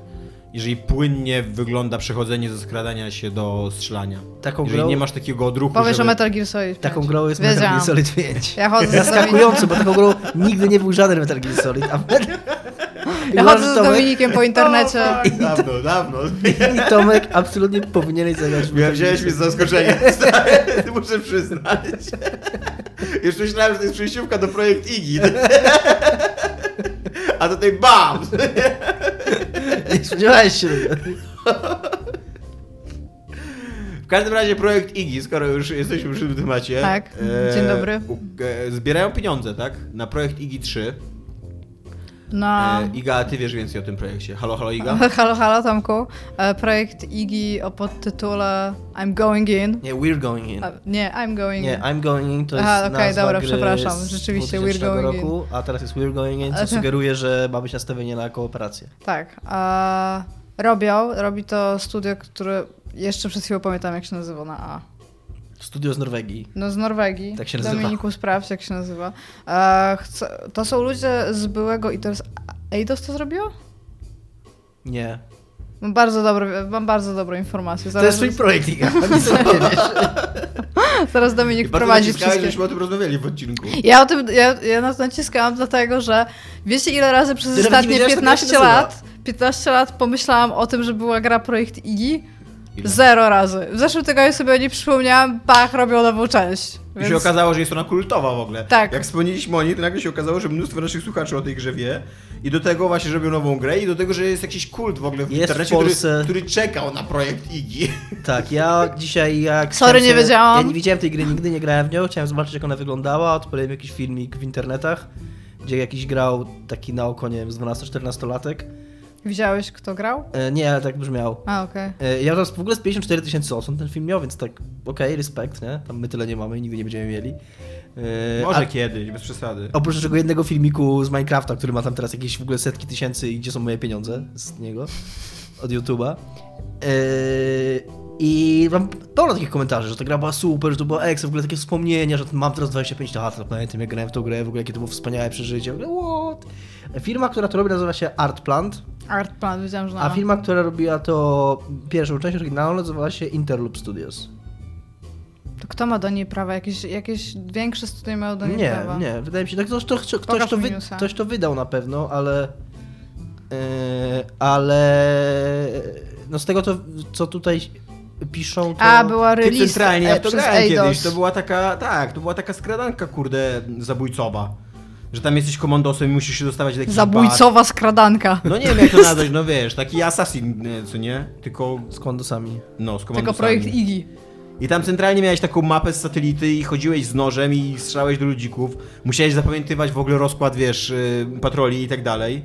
jeżeli płynnie wygląda przechodzenie ze skradania się do strzelania. Taką jeżeli grą- nie masz takiego odruchu, Powiesz żeby... o Metal Gear Solid 5. Taką grą jest Metal Wiedziałam. Gear Solid 5. Ja chodzę z Dominikiem. Zaskakujące, bo taką grą nigdy nie był żaden Metal Gear Solid, a Ja chodzę z Dominikiem po internecie. O, tak, dawno, dawno. I Tomek absolutnie powinieneś zagrać w Ja Metal wziąłeś mnie z zaskoczenia, <laughs> muszę przyznać. Już myślałem, że to jest przejściówka do projekt Iggy. <laughs> A tutaj BAM! Nie spodziewałeś się. W każdym razie projekt Iggy, skoro już jesteśmy przy tym temacie. Tak, dzień dobry. e, zbierają pieniądze, tak? Na projekt Iggy 3. No. E, Iga, ty wiesz więcej o tym projekcie. Halo, halo Iga? <laughs> Halo, halo Tomku. E, Projekt Iggy o podtytule I'm Going In. Nie, We're Going In. A, nie, I'm Going Nie, In. I'm Going In to Aha, jest okej, nazwa dobra, przepraszam. Rzeczywiście, We're 2000 Going roku, a teraz jest We're Going In, co <laughs> sugeruje, że ma być nastawienie na kooperację. Tak. A robią, robi to studio, które jeszcze przed chwilą pamiętam, jak się nazywa na A. Studio z Norwegii. No z Norwegii. Tak się nazywa. Dominiku, sprawdź, jak się nazywa. E, chcę, to są ludzie z byłego i to jest Eidos to zrobiło? Nie. Mam bardzo, dobre, mam bardzo dobrą informację. To jest twój projekt, Iga. Nic o tym nie <laughs> wiesz. zaraz Dominik Bardzo wprowadzi naciskałeś, wszystkie. żeśmy o tym rozmawiali w odcinku. Ja o tym, ja, ja na to naciskałam dlatego, że wiecie ile razy przez Ty ostatnie wiedziałeś, jak ona się 15 nazywa. lat, 15 lat pomyślałam o tym, że była gra Projekt Iggy? Ile? Zero razy. W zeszłym tygodniu sobie o niej przypomniałam, pach, robią nową część. I Więc... się okazało, że jest ona kultowa w ogóle. Tak. Jak wspomnieliśmy o niej, to nagle się okazało, że mnóstwo naszych słuchaczy o tej grze wie. I do tego właśnie, robią nową grę i do tego, że jest jakiś kult w ogóle w Jest w internecie, Polsce- który, który czekał na projekt Iggy. <laughs> Tak, ja dzisiaj jak... Sorry, nie wiedziałam. Ja nie widziałem tej gry, nigdy nie grałem w nią, chciałem zobaczyć jak ona wyglądała, odpaliłem jakiś filmik w internetach, gdzie jakiś grał taki na oko, nie wiem, z 12-14 latek. Widziałeś, kto grał? E, nie, ale tak brzmiał. A, okej. E, ja teraz w ogóle z 54 tysięcy osób ten film miał, więc tak, okej, respekt, nie? Tam my tyle nie mamy i nigdy nie będziemy mieli. E, Może a- kiedyś, bez przesady. Oprócz tego jednego filmiku z Minecrafta, który ma tam teraz jakieś w ogóle setki tysięcy i gdzie są moje pieniądze z niego, od YouTube'a. Yy, I mam pełno takich komentarzy, że ta gra była super, że to była ekstra, w ogóle takie wspomnienia, że mam teraz 25 lat, to pamiętam jak grałem w tą grę, w ogóle jakie to było wspaniałe przeżycie. W ogóle, what? Firma, która to robi nazywa się Artplant, Art Plan, wiedziałam, że na a firma, która robiła to pierwszą część oryginalną nazywała się Interloop Studios. To kto ma do niej prawa? Jakieś, jakieś większe studia mają do niej Nie, prawa? nie, wydaje mi się, tak ktoś, ktoś, ktoś, Pokaż to wy, ktoś to wydał na pewno, ale yy, ale no z tego to, co tutaj piszą, to... A, była release centralnie, ja e, to grałem Eidos. kiedyś, to była taka, tak, to była taka skradanka, kurde, zabójcowa. Że tam jesteś komandosem i musisz się dostawać do jakichś baz. Zabójcowa skradanka. No nie wiem jak to nazwać, no wiesz, taki assassin, nie, co nie? Tylko, Z kondosami. no, z Tylko komandosami. projekt Iggy. I tam centralnie miałeś taką mapę z satelity i chodziłeś z nożem i strzelałeś do ludzików. Musiałeś zapamiętywać w ogóle rozkład, wiesz, y, patroli i tak dalej.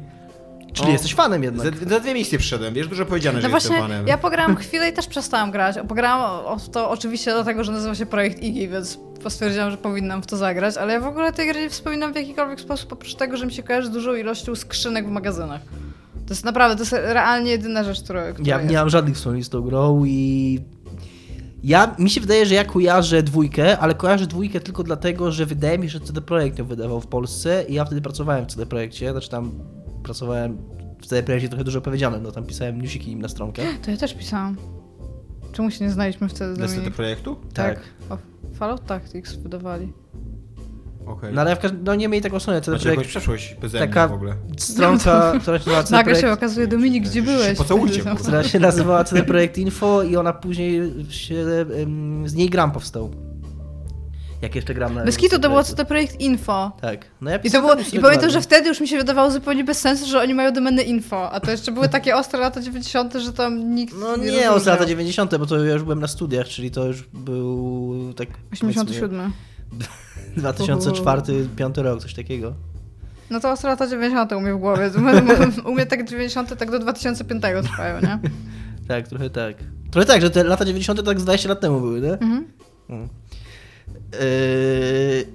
Czyli O. jesteś fanem jednak. Za, za dwie misje przyszedłem, wiesz, dużo powiedziane, No że właśnie, jestem fanem. ja pograłam chwilę i też przestałam grać. Pograłam to oczywiście dlatego, że nazywa się Projekt Iggy, więc stwierdziłam, że powinnam w to zagrać, ale ja w ogóle tej gry nie wspominam w jakikolwiek sposób, oprócz tego, że mi się kojarzy z dużą ilością skrzynek w magazynach. To jest naprawdę, to jest realnie jedyna rzecz, która, która Ja jest. nie mam żadnych wspomnień z tą grą i... Ja, mi się wydaje, że ja kojarzę dwójkę, ale kojarzę dwójkę tylko dlatego, że wydaje mi się, że CD Projekt ją wydawał w Polsce i ja wtedy pracowałem w CD Projekcie, znaczy tam pracowałem w CD Projekcie trochę dużo powiedziane, no tam pisałem newsiki im na stronkę. To ja też pisałam. Czemu się nie znaliśmy wtedy, Dominik? tego projektu? Tak. O, Fallout Tactics wydawali. Okej. No ale w każdym, no nie mieli taką stronę, CD Projekt, przeszłość beze taka w ogóle. stronka, która się nazywała CD Nagle się okazuje, Dominik, gdzie byłeś? pocałujcie, kurwa. która się nazywała CD Projekt Info i ona później się, z niej gram powstał. Jak jeszcze gram na... Bez kitu to było Projektu. CD Projekt Info. Tak. No ja I, to było, I pamiętam, że wtedy już mi się wydawało zupełnie bez sensu, że oni mają domenę info, a to jeszcze były takie ostre lata 90., że tam nikt No nie nie, od lata 90., bo to ja już byłem na studiach, czyli to już był tak... powiedzmy, <laughs> 87. 2004-2005 rok, coś takiego. No to ostre lata 90. u mnie w głowie. U mnie tak 90. tak do 2005 trwają, nie? <laughs> Tak, trochę tak. Trochę tak, że te lata 90. tak z 20 lat temu były, nie? Mhm. Mm. Yy,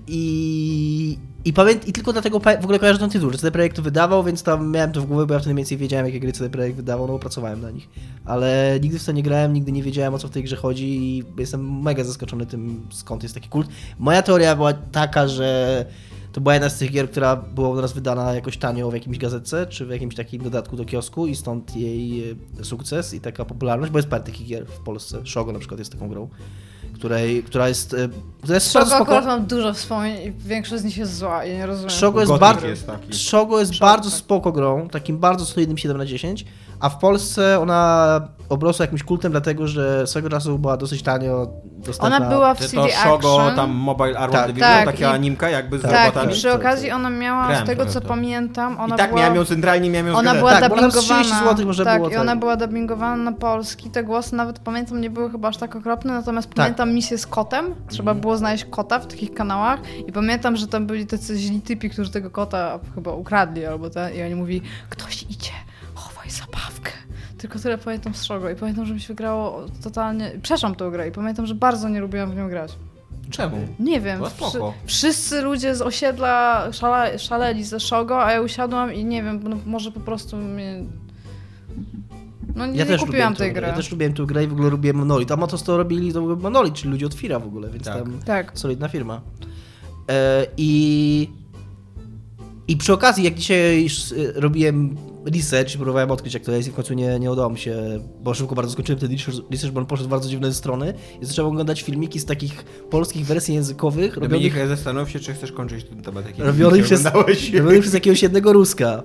I, i, pamięt, I tylko dlatego w ogóle kojarzę ten tytuł, że CD Projekt wydawał, więc tam miałem to w głowie, bo ja wtedy mniej więcej wiedziałem, jakie gry CD Projekt wydawał, no bo pracowałem na nich. Ale nigdy w to nie grałem, nigdy nie wiedziałem, o co w tej grze chodzi i jestem mega zaskoczony tym, skąd jest taki kult. Moja teoria była taka, że to była jedna z tych gier, która była u nas wydana jakoś tanio w jakimś gazetce, czy w jakimś takim dodatku do kiosku i stąd jej e, sukces i taka popularność, bo jest parę takich gier w Polsce. Shogo na przykład jest taką grą, której, która jest, e, która jest spoko. akurat mam dużo wspomnień i większość z nich jest zła i nie rozumiem. Shogo jest, bardzo, jest taki. Shogo jest Shogo, bardzo tak. spoko grą, takim bardzo solidnym 7 na 10, a w Polsce ona obrosła jakimś kultem, dlatego że swego czasu była dosyć tanio dostępna. Ona była w CD to Shogo, tam Mobile Armor Tak. Division, Tak, taka i- animka jakby z Tak, robotami. przy okazji ona miała, Grałem z tego trochę co to. pamiętam, ona I tak była... miałem ją centralnie, miałem ją Ona zgadać. była Tak, dubbingowana. 30 złotych może tak, było, i ona tak. była dubbingowana na polski. Te głosy nawet pamiętam nie były chyba aż tak okropne, natomiast Tak. pamiętam misję z kotem. Trzeba Mhm. było znaleźć kota w takich kanałach i pamiętam, że tam byli tacy źli typi, którzy tego kota chyba ukradli albo ten i oni mówi ktoś idzie, zabawkę. Tylko tyle pamiętam z Shogo i pamiętam, że mi się wygrało totalnie... Przeszłam tą grę i pamiętam, że bardzo nie lubiłam w nią grać. Czemu? Nie wiem. Wszy- spoko. wszyscy ludzie z osiedla szala, szaleli ze Shogo, a ja usiadłam i nie wiem, no może po prostu mnie... No nie, Ja nie też kupiłam lubiłem tej gry. grę. Ja też lubiłem tę grę i w ogóle lubiłem Monolith. A to, co robili, to Monolith, czyli ludzie od Fira w ogóle, więc Tak. tam Tak. solidna firma. E, I i przy okazji, jak dzisiaj już, e, robiłem research, próbowałem odkryć, jak to jest i w końcu nie, nie udało mi się, bo szybko bardzo skończyłem ten research, research, bo on poszedł w bardzo dziwne strony i zacząłem oglądać filmiki z takich polskich wersji językowych, Dominik, robionych, zastanów się, czy chcesz kończyć ten temat, jaki robionych, przez, robionych przez jakiegoś jednego Ruska.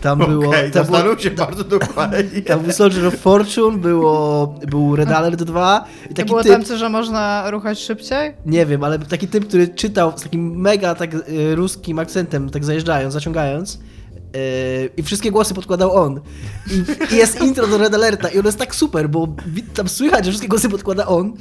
Tam było... Okej, tam było zastanów się bardzo dokładnie. <laughs> tam był Soldier of Fortune, było, był Red Alert 2 i taki było typ, tam, co, że można ruchać szybciej? nie wiem, ale taki typ, który czytał z takim mega tak y, ruskim akcentem, tak zajeżdżając, zaciągając i wszystkie głosy podkładał on. I, I jest intro do Red Alerta i ono jest tak super, bo tam słychać, że wszystkie głosy podkłada on.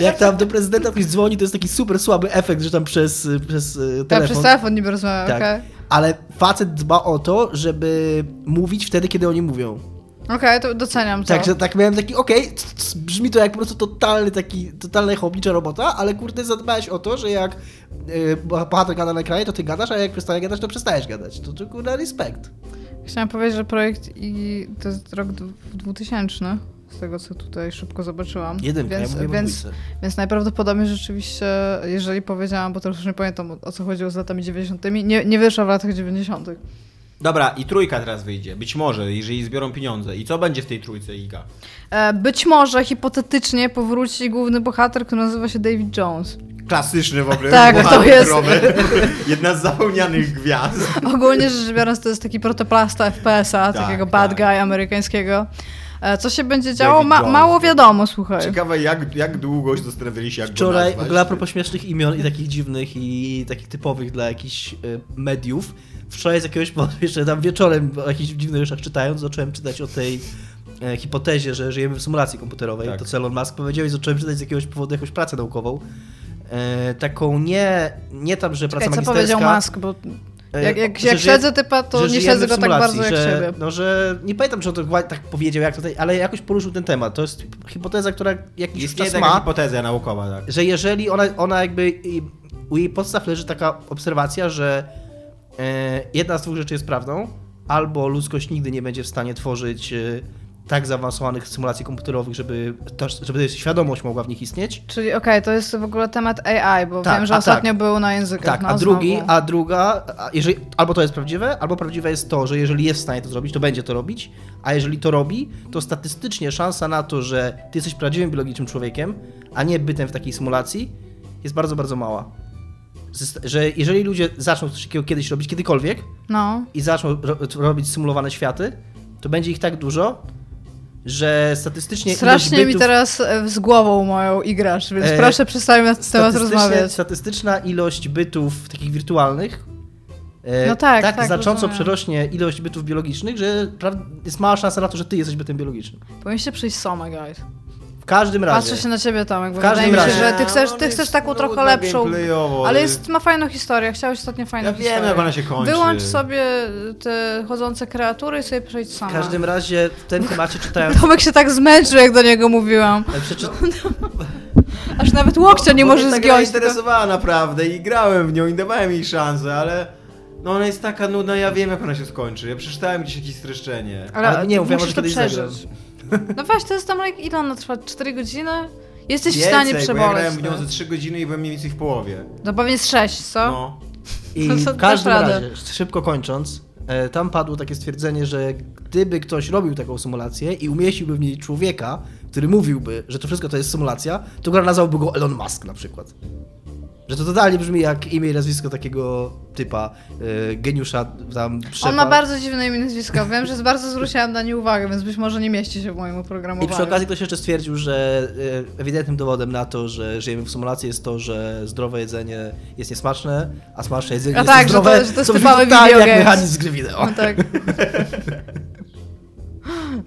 Jak tam do prezydenta ktoś dzwoni, to jest taki super słaby efekt, że tam przez, przez y, Tak, telefon. przez telefon nie rozmawiam, Tak. okej. Ale facet dba o to, żeby mówić wtedy, kiedy oni mówią. Okej, to doceniam to. Także tak miałem taki, okej, c- brzmi to jak po prostu totalny taki, totalna chłopnicza robota, ale kurde zadbałeś o to, że jak yy, bohater gada na ekranie, to ty gadasz, a jak przestaje gadać, to przestajesz gadać. To, to kurde respekt. Chciałam powiedzieć, że projekt i to jest rok dwu- 2000, z tego co tutaj szybko zobaczyłam. Jedynka, więc, ja więc, więc... najprawdopodobniej rzeczywiście, jeżeli powiedziałam, bo teraz już nie pamiętam o, o co chodziło z latami 90., nie, nie wyszła w latach 90. Dobra, i trójka teraz wyjdzie. Być może, jeżeli zbiorą pieniądze. I co będzie w tej trójce, Iga? E, być może hipotetycznie powróci główny bohater, który nazywa się David Jones. Klasyczny w ogóle. <laughs> Tak, to jest-. <laughs> Jedna z zapomnianych gwiazd. Ogólnie rzecz biorąc, to jest taki protoplasta FPS-a, Tak, takiego bad tak. guy amerykańskiego. E, Co się będzie działo? Ma, mało wiadomo, słuchaj. Ciekawe, jak, jak długo się zastanawiali się, jak Wczoraj, go w ogóle a propos śmiesznych imion i takich dziwnych i takich typowych dla jakichś y, mediów, wczoraj z jakiegoś powodu, <laughs> jeszcze tam wieczorem o jakichś dziwnych rzeczach czytając, zacząłem czytać o tej e, hipotezie, że żyjemy w symulacji komputerowej, Tak. to co Elon Musk powiedział i zacząłem czytać z jakiegoś powodu jakąś pracę naukową. E, taką nie, nie tam, że praca Czekaj, co magisterska. powiedział Musk, bo e, jak, jak, że jak żyje- śledzę typa, to że nie w go tak bardzo jak że, siebie. No, że nie pamiętam, czy on to tak powiedział, jak tutaj, ale jakoś poruszył ten temat. To jest hipoteza, która jakiś Istnieje czas taka ma, hipoteza naukowa, tak. że jeżeli ona, ona jakby, u jej podstaw leży taka obserwacja, że e, jedna z dwóch rzeczy jest prawdą, albo ludzkość nigdy nie będzie w stanie tworzyć e, tak zaawansowanych symulacji komputerowych, żeby, to, żeby świadomość mogła w nich istnieć. Czyli okej, to jest w ogóle temat AI, bo Tak, wiem, że a ostatnio tak. był na językach. Tak, no, a drugi, znowu. a druga, a jeżeli, albo to jest prawdziwe, albo prawdziwe jest to, że jeżeli jest w stanie to zrobić, to będzie to robić, a jeżeli to robi, to statystycznie szansa na to, że ty jesteś prawdziwym biologicznym człowiekiem, a nie bytem w takiej symulacji, jest bardzo, bardzo mała. Że jeżeli ludzie zaczną coś takiego kiedyś robić, kiedykolwiek, No. i zaczną ro robić symulowane światy, to będzie ich tak dużo, że statystycznie Strasznie ilość mi bytów... teraz e, z głową moją igrasz, więc E, proszę przestań na ten temat rozmawiać. Statystyczna ilość bytów takich wirtualnych e, No tak, tak, tak, znacząco rozumiem. przerośnie ilość bytów biologicznych, że jest mała szansa na to, że ty jesteś bytem biologicznym. Powinniście przyjść sama, guys. W każdym razie. Patrzę się na ciebie, Tomek, bo W każdym wydaje mi się, razie. że ty chcesz, ty chcesz taką trochę lepszą. Ale ale- jest, ma fajną historię. Chciałeś ostatnio fajną Ja wiem, historię. jak ona się kończy. Wyłącz sobie te chodzące kreatury i sobie przejdź sama. W każdym razie w tym temacie czytałem. <laughs> Tomek się tak zmęczył, jak do niego mówiłam. Przeczy... <laughs> Aż nawet łokcia nie Bo może mnie ta gra zgiąć. tylko- interesowała <laughs> naprawdę i grałem w nią i dawałem jej szansę, ale no ona jest taka nudna, ja wiem jak ona się skończy. Ja przeczytałem gdzieś jakieś streszczenie. Ale nie, mówię, musisz może to kiedyś przeżyć. No właśnie, to jest tam, like, ile ona trwa? 4 godziny? Jesteś w Więcej, stanie bo ja przeboleć. grałem w nią ze 3 godziny i byłem mniej więcej w połowie. No pewnie z 6, co? No. <laughs> I to w każdym razie, szybko kończąc, e, tam padło takie stwierdzenie, że gdyby ktoś robił taką symulację i umieściłby w niej człowieka, który mówiłby, że to wszystko to jest symulacja, to gra nazwałby go Elon Musk na przykład. Że to totalnie brzmi jak imię i nazwisko takiego typa, e, geniusza tam szefa. On ma bardzo dziwne imię i nazwisko. Wiem, że bardzo zwróciłam na nie uwagę, więc być może nie mieści się w moim I oprogramowaniu. przy okazji ktoś jeszcze stwierdził, że e, ewidentnym dowodem na to, że żyjemy w symulacji jest to, że zdrowe jedzenie jest niesmaczne, a smaczne jedzenie A jest tak, że niezdrowe. to- że to jest typowy video jak mechanizm z gry wideo. No tak. <laughs>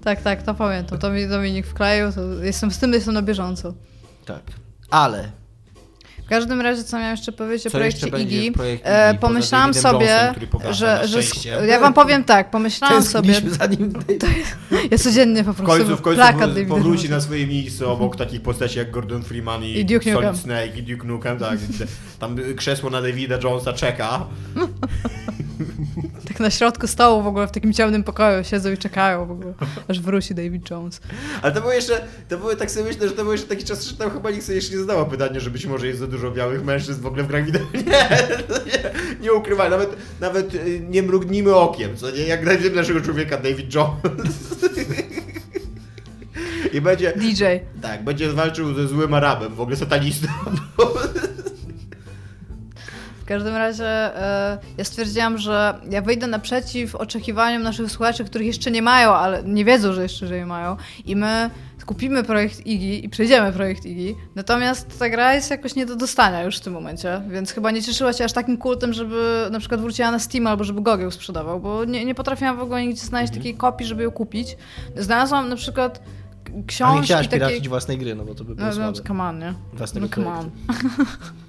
tak, tak, to pamiętam. To mi Dominik wkleił, to jestem z tym jestem na bieżąco. Tak. Ale każdym razie, co miałem jeszcze powiedzieć o Co projekcie w projekcie e, Davidem sobie, że, że ja wam powiem tak, pomyślałam sobie, za nim. <laughs> ja codziennie po W prostu końcu, w końcu plakat po- powróci na swoje miejsce obok takich postaci jak Gordon Freeman i, I Duke Nukem. Solid Snake i Duke Nukem, tak. <laughs> Tam krzesło na Davida Jonesa czeka. <laughs> Tak na środku stołu w ogóle, w takim ciemnym pokoju siedzą i czekają w ogóle, aż wróci David Jones. Ale to było jeszcze, to były, tak sobie myślę, że to był jeszcze taki czas, że tam chyba nikt sobie jeszcze nie zadawał pytania, że być może jest za dużo białych mężczyzn w ogóle w grach wideo. <laughs> Nie, nie, nie ukrywaj, nawet, nawet y, nie mrugnijmy okiem, co nie, jak znajdziemy naszego człowieka David Jones. <laughs> I będzie, DJ. tak, będzie walczył ze złym Arabem, w ogóle satanistą. <laughs> W każdym razie e, ja stwierdziłam, że ja wyjdę naprzeciw oczekiwaniom naszych słuchaczy, których jeszcze nie mają, ale nie wiedzą, że jeszcze że je mają. I my kupimy projekt Iggy i przejdziemy projekt Iggy. Natomiast ta gra jest jakoś nie do dostania już w tym momencie, więc chyba nie cieszyła się aż takim kultem, żeby na przykład wróciła na Steam albo żeby Google ją sprzedawał, bo nie, nie potrafiłam w ogóle nigdzie znaleźć takiej kopii, żeby ją kupić. Znalazłam na przykład k- A nie książki chciałaś piracić własnej gry, no bo to by było No, no, słabe. come on, nie? Własnego No come on. <laughs>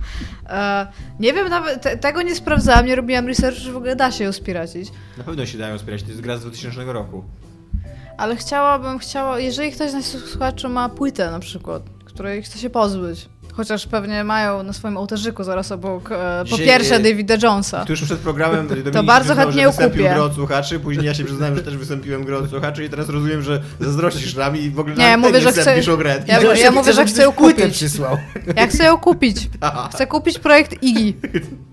e, nie wiem, nawet te, tego nie sprawdzałam, nie robiłam researchu, że w ogóle da się ją spiracić. Na pewno się dają wspierać, to jest gra z 2000 roku. Ale chciałabym, chciała, jeżeli ktoś z naszych słuchaczy ma płytę na przykład, której chce się pozbyć, chociaż pewnie mają na swoim ołtarzyku zaraz obok, e, po Dzisiaj, pierwsze e, Davida Jonesa. Tuż przed programem <laughs> Dominik bardzo przyznał, chętnie że wystąpił kupię. słuchaczy, później ja się przyznałem, że też wystąpiłem gro od słuchaczy i teraz rozumiem, że zazdrościsz nam i w ogóle Nie, na mówię, że chcę- o grę. Ja- to ja mówię, że chcę ją płytę kupić. przysłał. Ja chcę ją kupić. <laughs> Chcę kupić projekt Iggy. <laughs>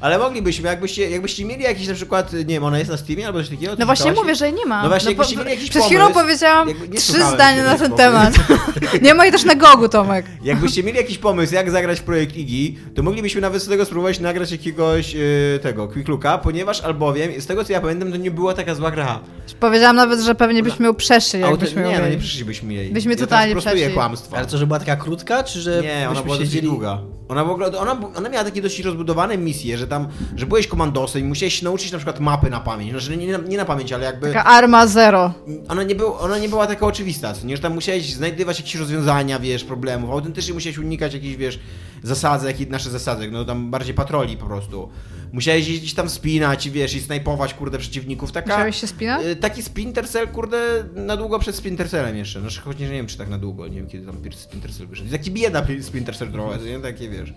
Ale moglibyśmy, jakbyście, jakbyście mieli jakiś na przykład, nie wiem, ona jest na Steamie albo coś takiego? No właśnie mówię, że jej nie ma. No właśnie, po- jakbyście mieli jakiś Przed chwilą pomysł, powiedziałam trzy zdania na ten temat. <laughs> nie ma jej też na Gogu, Tomek. Jakbyście mieli jakiś pomysł, jak zagrać w projekt Iggy, to moglibyśmy nawet z tego spróbować nagrać jakiegoś yy, tego, Quick Looka, ponieważ albowiem, z tego co ja pamiętam, to nie była taka zła gra. Powiedziałam nawet, że pewnie byśmy ją przeszli, jakbyśmy ją nie, no nie mieli. przyszlibyśmy jej. Byśmy ja totalnie prostuję przeszli. kłamstwo. Ale co, że była taka krótka, czy że Nie, ona była dosyć siedzieli... długa. Ona, w ogóle, ona, ona miała takie dość rozbudowane misje, że tam, że byłeś komandosem i musiałeś się nauczyć na przykład mapy na pamięć, znaczy nie, na- nie na pamięć, ale jakby Taka Arma Zero. ona nie, był, ona nie była taka oczywista, nie, że tam musiałeś znajdywać jakieś rozwiązania, wiesz, problemów, autentycznie musiałeś unikać jakichś, wiesz, zasadzek i nasze zasadzek, no tam bardziej patroli po prostu. Musiałeś jeździć tam wspinać, wiesz, i snajpować, kurde, przeciwników, taka... Musiałeś się spinać? y, Taki Splinter Cell, kurde, na długo przed Splinter Cellem jeszcze, znaczy choć nie wiem, czy tak na długo, nie wiem, kiedy tam pierwszy Splinter Cell wyszedł. Taki bieda Splinter Cell trochę, nie, takie, wiesz.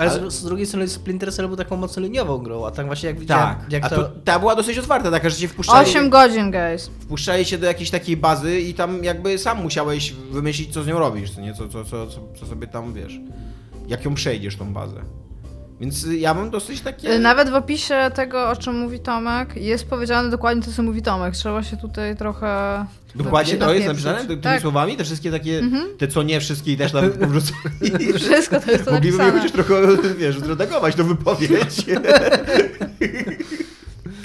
Ale, Ale- Z, z drugiej strony Splinter Cell był taką mocno liniową grą, a tak właśnie jak widziałem, Tak, jak a to... ta była dosyć otwarta, taka, że cię wpuszczali... 8 godzin, guys. wpuszczali się do jakiejś takiej bazy i tam jakby sam musiałeś wymyślić, co z nią robisz, co nie? Co, co, co, co, co sobie tam, wiesz, jak ją przejdziesz, tą bazę. Więc ja mam dosyć takie... Y, Nawet w opisie tego, o czym mówi Tomek, jest powiedziane dokładnie to, co mówi Tomek. Trzeba się tutaj trochę... Dokładnie to jest napisane ty- tymi Tak. słowami? Te wszystkie takie, te co nie wszystkie też tam <laughs> wrzucali. Wszystko to jest to Mogliby napisane. chociaż trochę, wiesz, zredagować tą wypowiedź. <laughs>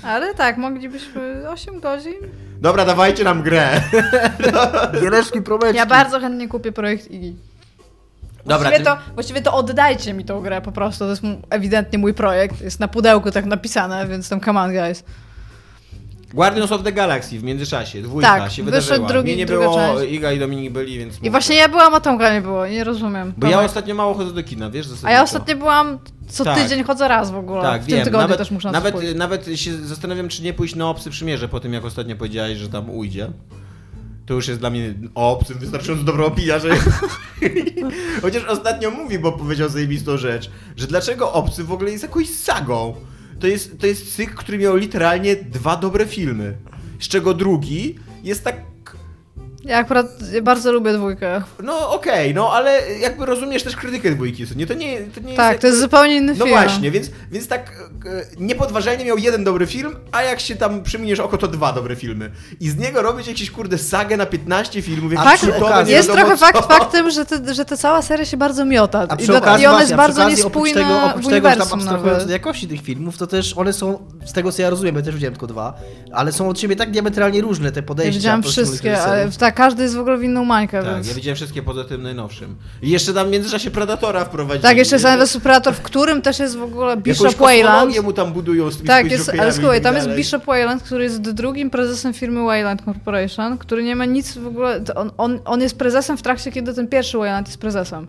Ale tak, moglibyśmy 8 godzin. Dobra, dawajcie nam grę. <laughs> Giereczki, promeczki. Ja bardzo chętnie kupię projekt Iggy. Dobra, Właściwie, ty- to, właściwie to oddajcie mi tą grę po prostu. To jest ewidentnie mój projekt. Jest na pudełku tak napisane, więc tam come on, guys. Guardians of the Galaxy w międzyczasie, dwójka Tak, się wydarzyła. drugi- Mnie nie było, część. Iga i Dominik byli, więc... I właśnie ja byłam, a Tomka nie było. Nie rozumiem. Bo ja Tomek. ostatnio mało chodzę do kina, wiesz? A zasadniczo. ja ostatnio byłam co Tak. tydzień chodzę raz w ogóle. Tak, w tym wiem. tygodniu Nawet, też muszę na nawet, pójść. nawet się zastanawiam, czy nie pójść na obcy przymierze po tym, jak ostatnio powiedziałeś, że tam ujdzie. To już jest dla mnie obcym wystarczająco dobra opinia, że... <laughs> Chociaż ostatnio mówi, bo powiedział zajebistą rzecz, że dlaczego obcy w ogóle jest jakąś sagą. To jest, to jest cykl, który miał literalnie dwa dobre filmy. Z czego drugi jest tak Ja akurat bardzo lubię dwójkę. no okej, no ale jakby rozumiesz też krytykę dwójki, co nie? To nie, to nie Tak, jest to jest zupełnie inny No film. właśnie, więc, więc tak e, niepodważalnie miał jeden dobry film, a jak się tam przyminiesz oko, to dwa dobre filmy. I z niego robić jakieś kurde sagę na 15 filmów, Tak, okazji- jest trochę co. fakt faktem, że, te, że ta cała seria się bardzo miota. A I, przy do, okazji, I ona jest bardzo okazji, oprócz niespójna tego, oprócz w tego, że tam abstrahując od jakości tych filmów, to też one są, z tego co ja rozumiem, ja też widziałem tylko dwa, ale są od siebie tak diametralnie różne te Ja podejścia. widziałam poszczególnych wszystkie, ale tak, każdy jest w ogóle w inną mańkę, Tak, więc... ja widziałem wszystkie poza tym najnowszym. I jeszcze tam w międzyczasie Predatora wprowadzili. Tak, jeszcze jest nie? Silent Superator, w którym też jest w ogóle Bishop Wayland. mu tam budują z tymi Tak, jest, ale słuchaj, tak tam jest. Bishop Wayland, który jest drugim prezesem firmy Wayland Corporation, który nie ma nic w ogóle. On, on, on jest prezesem w trakcie, kiedy ten pierwszy Wayland jest prezesem.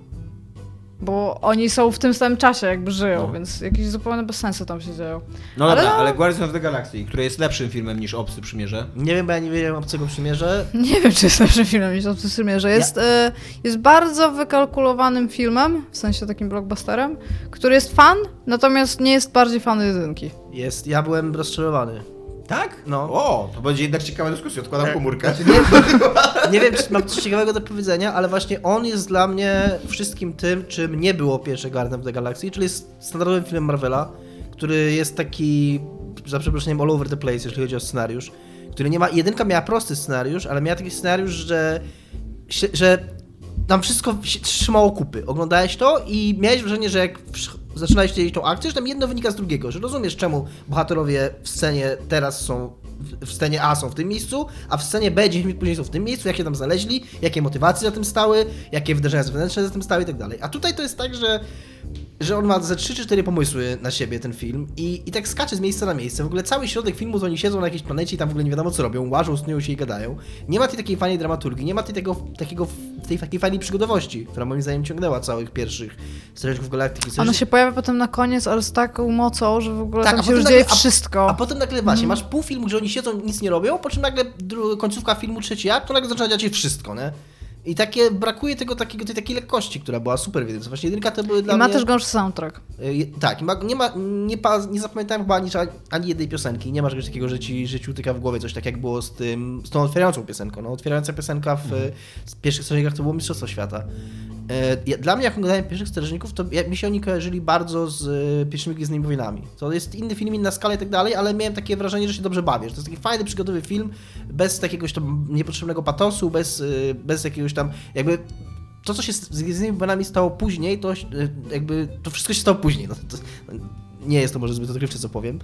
Bo oni są w tym samym czasie, jakby żyją, No. więc jakieś zupełnie bez sensu tam się dzieją. No ale dobra, no- ale Guardians of the Galaxy, który jest lepszym filmem niż Obcy Przymierze. Nie wiem, bo ja nie wiedziałem obcego przymierze. <laughs> Nie wiem, czy jest lepszym filmem niż Obcy Przymierze. Jest, e, jest bardzo wykalkulowanym filmem, w sensie takim blockbusterem, który jest fan, natomiast nie jest bardziej fan jedynki. Jest, ja byłem rozczarowany. Tak? No. O, to będzie jednak ciekawa dyskusja, odkładam komórkę. <laughs> Nie wiem, czy mam coś ciekawego do powiedzenia, ale właśnie on jest dla mnie wszystkim tym, czym nie było pierwsze Guardian of the Galaxy, czyli jest standardowym filmem Marvela, który jest taki, za przeproszeniem, all over the place, jeśli chodzi o scenariusz, który nie ma, jedynka miała prosty scenariusz, ale miała taki scenariusz, że, że tam wszystko się trzymało kupy. Oglądałeś to i miałeś wrażenie, że jak zaczynałeś śledzić tą akcję, że tam jedno wynika z drugiego, że rozumiesz, czemu bohaterowie w scenie teraz są, w- scenie A są w tym miejscu, a w scenie B 10 minut później są w tym miejscu, jak się tam znaleźli, jakie motywacje za tym stały, jakie wydarzenia zewnętrzne za tym stały i tak dalej. A tutaj to jest tak, że że on ma ze 3 czy 4 pomysły na siebie, ten film, i, i tak skacze z miejsca na miejsce. W ogóle cały środek filmu to oni siedzą na jakiejś planecie i tam w ogóle nie wiadomo co robią, łażą, snują się i gadają. Nie ma tej takiej fajnej dramaturgii, nie ma tej, tego, takiego, tej takiej fajnej przygodowości, która moim zdaniem ciągnęła całych pierwszych Strażników Galaktyki. Ona się pojawia potem na koniec, ale z taką mocą, że w ogóle Tak, tam się już nagle- dzieje a- wszystko. A potem nagle właśnie, masz pół filmu, gdzie oni siedzą, nic nie robią, po czym nagle końcówka filmu, trzeci akt, to nagle zaczyna dziać się wszystko, nie? I takie, brakuje tego takiego, tej takiej lekkości, która była super w jedynce. Właśnie jedynka to były dla I ma mnie... też gorszy soundtrack. Y, Tak, ma, nie, ma, nie, pa, nie zapamiętałem chyba ani, ani jednej piosenki. Nie ma czegoś takiego, że ci, że ci utyka w głowie coś tak jak było z tym, z tą otwierającą piosenką. No, otwierająca piosenka w Mhm. z pierwszych strażnikach to było Mistrzostwo Świata. Ja- Dla mnie, jak oglądałem pierwszych strażników, to ja, mi się oni kojarzyli bardzo z e, pierwszymi Gwiezdnymi Wojnami. To jest inny film, inna skala i tak dalej, ale miałem takie wrażenie, że się dobrze bawię. Że to jest taki fajny, przygodowy film, bez jakiegoś tam niepotrzebnego patosu, bez, e, bez jakiegoś tam jakby to, co się z z Gwiezdnymi Wojnami stało później, to e, jakby to wszystko się stało później. No, to, nie jest to może zbyt odkrywcze, co powiem.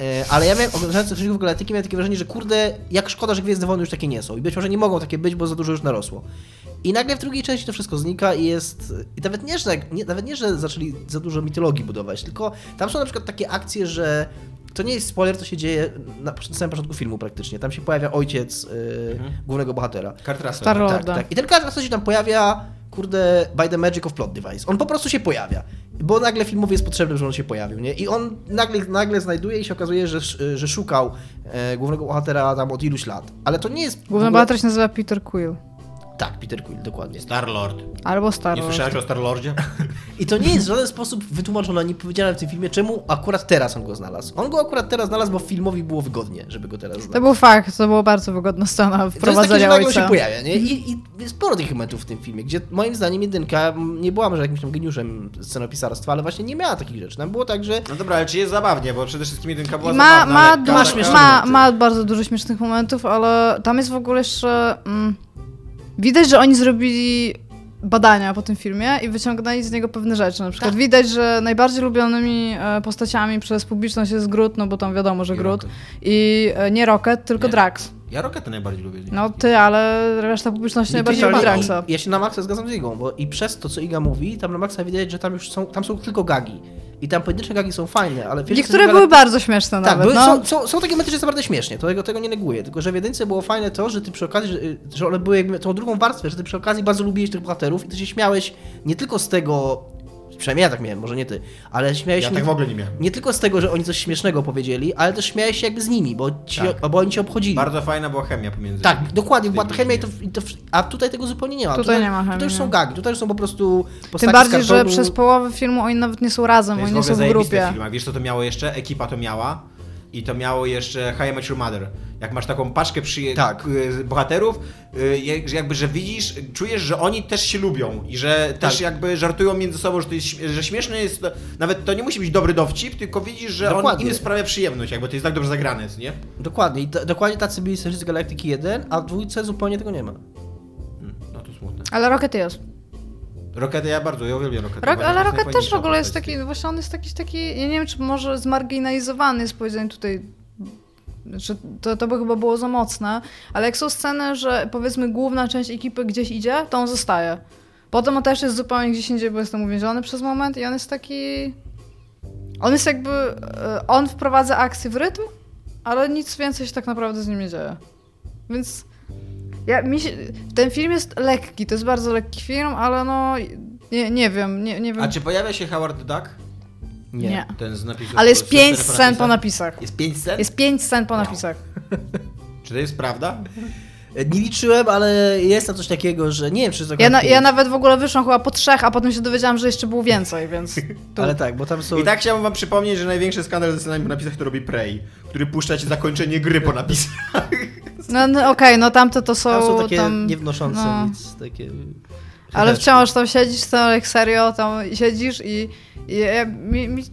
E, ale ja miałem, oglądając filmy Galaktyki, miałem takie wrażenie, że kurde, jak szkoda, że Gwiezdne Wojny już takie nie są. I być może nie mogą takie być, bo za dużo już narosło. I nagle w drugiej części to wszystko znika i jest... I nawet nie, że, nie, nawet nie, że zaczęli za dużo mitologii budować, tylko tam są na przykład takie akcje, że to nie jest spoiler, to się dzieje na, na samym początku filmu praktycznie. Tam się pojawia ojciec y, głównego bohatera. Kurt Russell. Star. Tak, tak. I ten Kurt Russell się tam pojawia, kurde, by the magic of plot device. On po prostu się pojawia. Bo nagle filmowi jest potrzebny, żeby on się pojawił, nie? I on nagle, nagle znajduje i się okazuje, że, że szukał e, głównego bohatera tam od iluś lat. Ale to nie jest... Główny ogóle- bohater się nazywa Peter Quill. Tak, Peter Quill, dokładnie. Star-Lord. Albo Star Nie słyszałeś o Star-Lordzie? <laughs> I to nie jest w żaden sposób wytłumaczone, ani powiedziane w tym filmie, czemu akurat teraz on go znalazł. On go akurat teraz znalazł, bo filmowi było wygodnie, żeby go teraz To znaleźć. był fakt, to była bardzo wygodna scena To jest takie, że wprowadzenia ojca. się pojawia, nie? I, I jest sporo tych momentów w tym filmie, gdzie moim zdaniem jedynka nie była może jakimś tam geniuszem scenopisarstwa, ale właśnie nie miała takich rzeczy. Tam było tak, że No dobra, ale czy jest zabawnie, bo przede wszystkim jedynka była ma, zabawna, ma, ma, momenty. ma bardzo dużo śmiesznych momentów, ale tam jest w ogóle jeszcze... Mm, widać, że oni zrobili badania po tym filmie i wyciągnęli z niego pewne rzeczy. Na przykład Tak. widać, że najbardziej lubionymi e, postaciami przez publiczność jest Groot, no bo tam wiadomo, że I Groot. Rocket. I e, nie Rocket, tylko Nie. Drax. Ja Rocketę najbardziej lubię. No ty, ale reszta publiczności najbardziej lubi Draxa. Ja się na maksa zgadzam z Igą, bo i przez to, co Iga mówi, tam na maksa widać, że tam już są, tam są tylko gagi. I tam pojedyncze gagi są fajne, ale... wiesz, Niektóre były bardzo śmieszne Tak, nawet. były, no. są, są, są takie jest naprawdę śmiesznie, to tego, tego nie neguję, tylko że w jedynce było fajne to, że ty przy okazji, że, że one były jakby tą drugą warstwę, że ty przy okazji bardzo lubiłeś tych bohaterów i ty się śmiałeś nie tylko z tego, przynajmniej ja tak miałem, może nie ty, ale śmiałeś Ja się tak nie, w ogóle nie miałem. nie tylko z tego, że oni coś śmiesznego powiedzieli, ale też śmiałeś się jakby z nimi, bo, ci, Tak. bo oni cię obchodzili. Bardzo fajna była chemia pomiędzy Tak, nimi. dokładnie, była chemia i to, i to, a tutaj tego zupełnie nie ma. Tutaj nie ma chemii, Tutaj już są gagi, tutaj już są po prostu Tym bardziej, że przez połowę filmu oni nawet nie są razem, To oni nie są w zajebiste grupie. w filmach. Wiesz co to miało jeszcze? Ekipa to miała. I to miało jeszcze How I Met Your Mother. Jak masz taką paczkę przyje- Tak. y, bohaterów, y, że jakby, że widzisz, czujesz, że oni też się lubią i że też Tak. jakby żartują między sobą, że to jest, że śmieszne jest, to, nawet to nie musi być dobry dowcip, tylko widzisz, że on Dokładnie. im sprawia przyjemność, jakby to jest tak dobrze zagrane, nie? Dokładnie, i do, dokładnie tacy byli Strażnicy Galaktyki 1, a w dwójce zupełnie tego nie ma. Mm, No to smutne. Ale Rocket jest. Rocket ja bardzo, ja uwielbiam Rocket. Rock, ale Rocket też w ogóle jest taki, właśnie on jest taki, taki, ja nie wiem, czy może zmarginalizowany jest powiedzenie tutaj, że to, to by chyba było za mocne, ale jak są sceny, że powiedzmy główna część ekipy gdzieś idzie, to on zostaje. Potem on też jest zupełnie gdzieś indziej, bo jest tam uwięziony przez moment i on jest taki... On jest jakby... e, On wprowadza akcję w rytm, ale nic więcej się tak naprawdę z nim nie dzieje. Więc... Ja, mi się, ten film jest lekki, to jest bardzo lekki film, ale no... Nie, nie wiem, nie, nie wiem. A czy pojawia się Howard Duck? Nie. Nie. Ten z napisów. Ale jest z- pięć z- scen po napisach. Jest pięć scen? Jest pięć scen po napisach. <laughs> Czy to jest prawda? Nie liczyłem, ale jest tam coś takiego, że nie wiem, czy to Ja, na, ja nawet w ogóle wyszłam chyba po trzech, a potem się dowiedziałam, że jeszcze było więcej, więc... <laughs> To... Ale tak, bo tam są... I tak chciałbym wam przypomnieć, że największy skandal ze scenami po napisach to robi Prey, który puszcza ci zakończenie gry po napisach. <laughs> No, no okej, no tamte to są... Tam są takie tam, niewnoszące no. nic, takie... Ale wciąż tam siedzisz, tam jak serio, tam siedzisz i... i ja, mi, mi,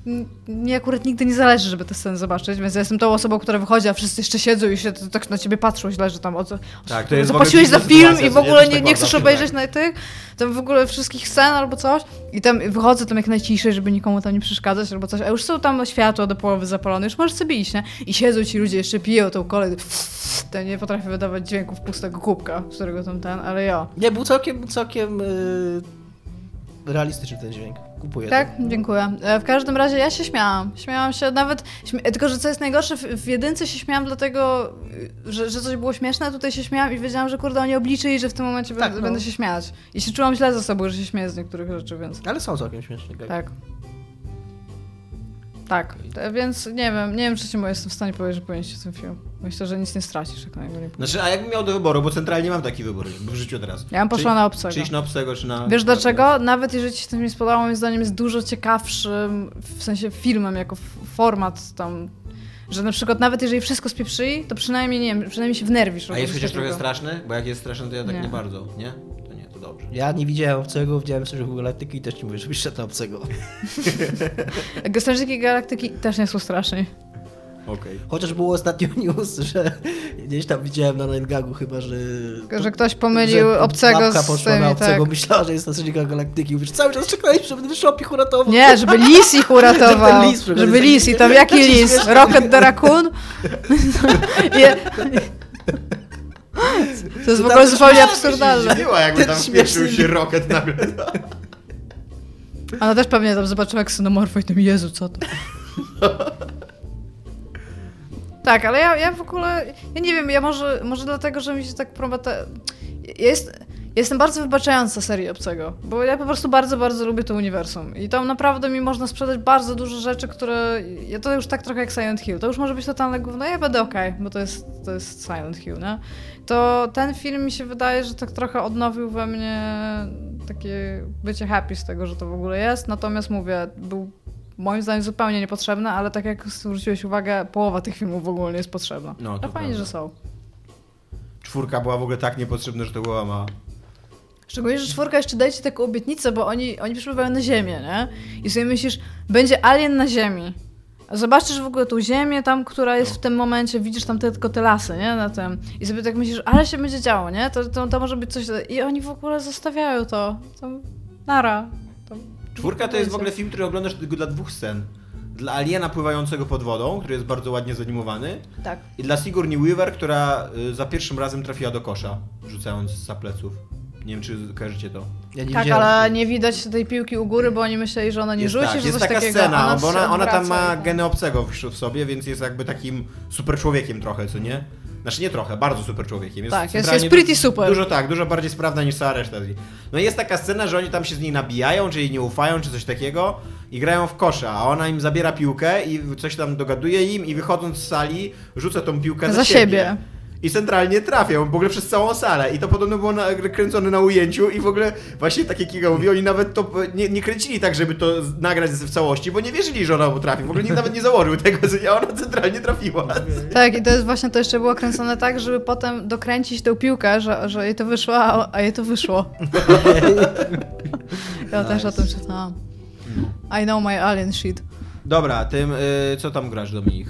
mi akurat nigdy nie zależy, żeby te sceny zobaczyć, więc ja jestem tą osobą, która wychodzi, a wszyscy jeszcze siedzą i się tak na ciebie patrzą źle, że tam o co... Tak, to jest Zapłaciłeś za film i w ogóle nie, tak nie chcesz zawsze obejrzeć tak. na tych, tam w ogóle wszystkich scen albo coś i tam wychodzę tam jak najciszej, żeby nikomu tam nie przeszkadzać albo coś, a już są tam światła do połowy zapalone, już możesz sobie iść, nie? I siedzą ci ludzie, jeszcze piją tą kolę, to nie potrafię wydawać dźwięków pustego kubka, z którego tam ten, ale ja. Nie, był całkiem, całkiem yy, realistyczny ten dźwięk. Kupuję Tak, to. dziękuję. E, W każdym razie ja się śmiałam. Śmiałam się nawet. Śmie tylko, że co jest najgorsze, w, w jedynce się śmiałam dlatego, y, że, że coś było śmieszne, tutaj się śmiałam i wiedziałam, że kurde, oni obliczyli, że w tym momencie Tak, będę, no. będę się śmiać. I się czułam źle ze sobą, że się śmieję z niektórych rzeczy, więc. Ale są całkiem śmieszne. Tak. Tak. Tak, Te- więc nie wiem, nie wiem, czy ci jestem w stanie powiedzieć, że powinien się ten film. Myślę, że nic nie stracisz, jak na niego nie Znaczy, a jakbym miał do wyboru, bo centralnie mam taki wybór w życiu teraz. Ja bym poszła Czy- na obcego. Czy iść na obcego, czy na... Wiesz dlaczego? Nawet jeżeli ci się ten nie spodobał, moim zdaniem jest dużo ciekawszym, w sensie filmem, jako format tam, że na przykład nawet jeżeli wszystko spieprzyli, to przynajmniej, nie wiem, przynajmniej się wnerwisz. A jest chociaż trochę straszny? Bo jak jest straszny, to ja tak nie, Nie. bardzo, nie? To nie, to dobrze. Ja nie widziałem obcego, widziałem Strażników Galaktyki i też ci mówię, żebyś szedł na obcego. <laughs> Strażniki Galaktyki też nie są straszni. Okej. Chociaż było ostatnio <laughs> news, że gdzieś tam widziałem na Nightgagu chyba, że... Że ktoś pomylił że obcego z poszła tymi, na obcego, tak. myślała, że jest na Strażnika Galaktyki. Mówisz, cały czas czekaliśmy, żeby ten shop ich uratował. Nie, żeby lis ich <laughs> uratował. Żeby lis przychodzi. Żeby lis i tam jaki lis? Rocket the <laughs> Raccoon? Je... To jest w ogóle zupełnie absurdalne. Dziwiła, jakby tam wpieprzył się rocket nagle. Ona też pewnie tam zobaczyła ksenomorfa i tam, Jezu, co to? Tak, ale ja, ja w ogóle, ja nie wiem, ja może, może dlatego, że mi się tak prometa... Ja jest, jestem bardzo wybaczająca serii Obcego, bo ja po prostu bardzo, bardzo lubię to uniwersum. I tam naprawdę mi można sprzedać bardzo dużo rzeczy, które... Ja to już tak trochę jak Silent Hill, to już może być totalne gówno, ja będę okej, bo to jest, to jest Silent Hill, nie? To ten film mi się wydaje, że tak trochę odnowił we mnie takie bycie happy z tego, że to w ogóle jest, natomiast mówię, był moim zdaniem zupełnie niepotrzebny, ale tak jak zwróciłeś uwagę, połowa tych filmów w ogóle nie jest potrzebna. No, No, to fajnie, że są. Czwórka była w ogóle tak niepotrzebna, że to była mała. Szczególnie, że czwórka jeszcze dajcie taką obietnicę, bo oni, oni przybywają na Ziemię, nie? I sobie myślisz, będzie alien na Ziemi. A Zobaczysz w ogóle tą ziemię tam, która jest w tym momencie, widzisz tam te, tylko te lasy, nie? Na tym. I sobie tak myślisz, ale się będzie działo, nie? To, to, to może być coś... I oni w ogóle zostawiają to. Tam, nara. Czwórka to jest w ogóle film, który oglądasz tylko dla dwóch scen. Dla aliena pływającego pod wodą, który jest bardzo ładnie zanimowany, Tak. i dla Sigourney Weaver, która y, za pierwszym razem trafiła do kosza, rzucając za pleców. Nie wiem, czy kojarzycie to. Ja nie Tak, widziałem. ale nie widać tej piłki u góry, bo oni myśleli, że ona nie jest rzuci, tak, że jest coś taka takiego. scena, bo ona, ona tam ma tak. geny obcego w, w sobie, więc jest jakby takim super człowiekiem trochę, co nie? Znaczy nie trochę, bardzo super człowiekiem. Jest Tak, jest- jest pretty super. Dużo tak, dużo bardziej sprawna niż cała reszta. No i jest taka scena, że oni tam się z niej nabijają, czy jej nie ufają, czy coś takiego i grają w kosza, a ona im zabiera piłkę i coś tam dogaduje im i wychodząc z sali rzuca tą piłkę za, Za siebie. I centralnie trafią, w ogóle przez całą salę. I to podobno było na, kręcone na ujęciu i w ogóle właśnie tak jak Kiga mówi, oni nawet to nie, nie kręcili tak, żeby to nagrać w całości, bo nie wierzyli, że ona potrafi. W ogóle nikt nawet nie założył <laughs> tego, a ona centralnie trafiła. Tak, i to jest właśnie, to jeszcze było kręcone tak, żeby potem dokręcić tę piłkę, że, że jej to wyszło, a, a jej to wyszło. <laughs> ja też o tym czytałam. I know my alien shit. Dobra, tym, y, co tam grasz, Dominik?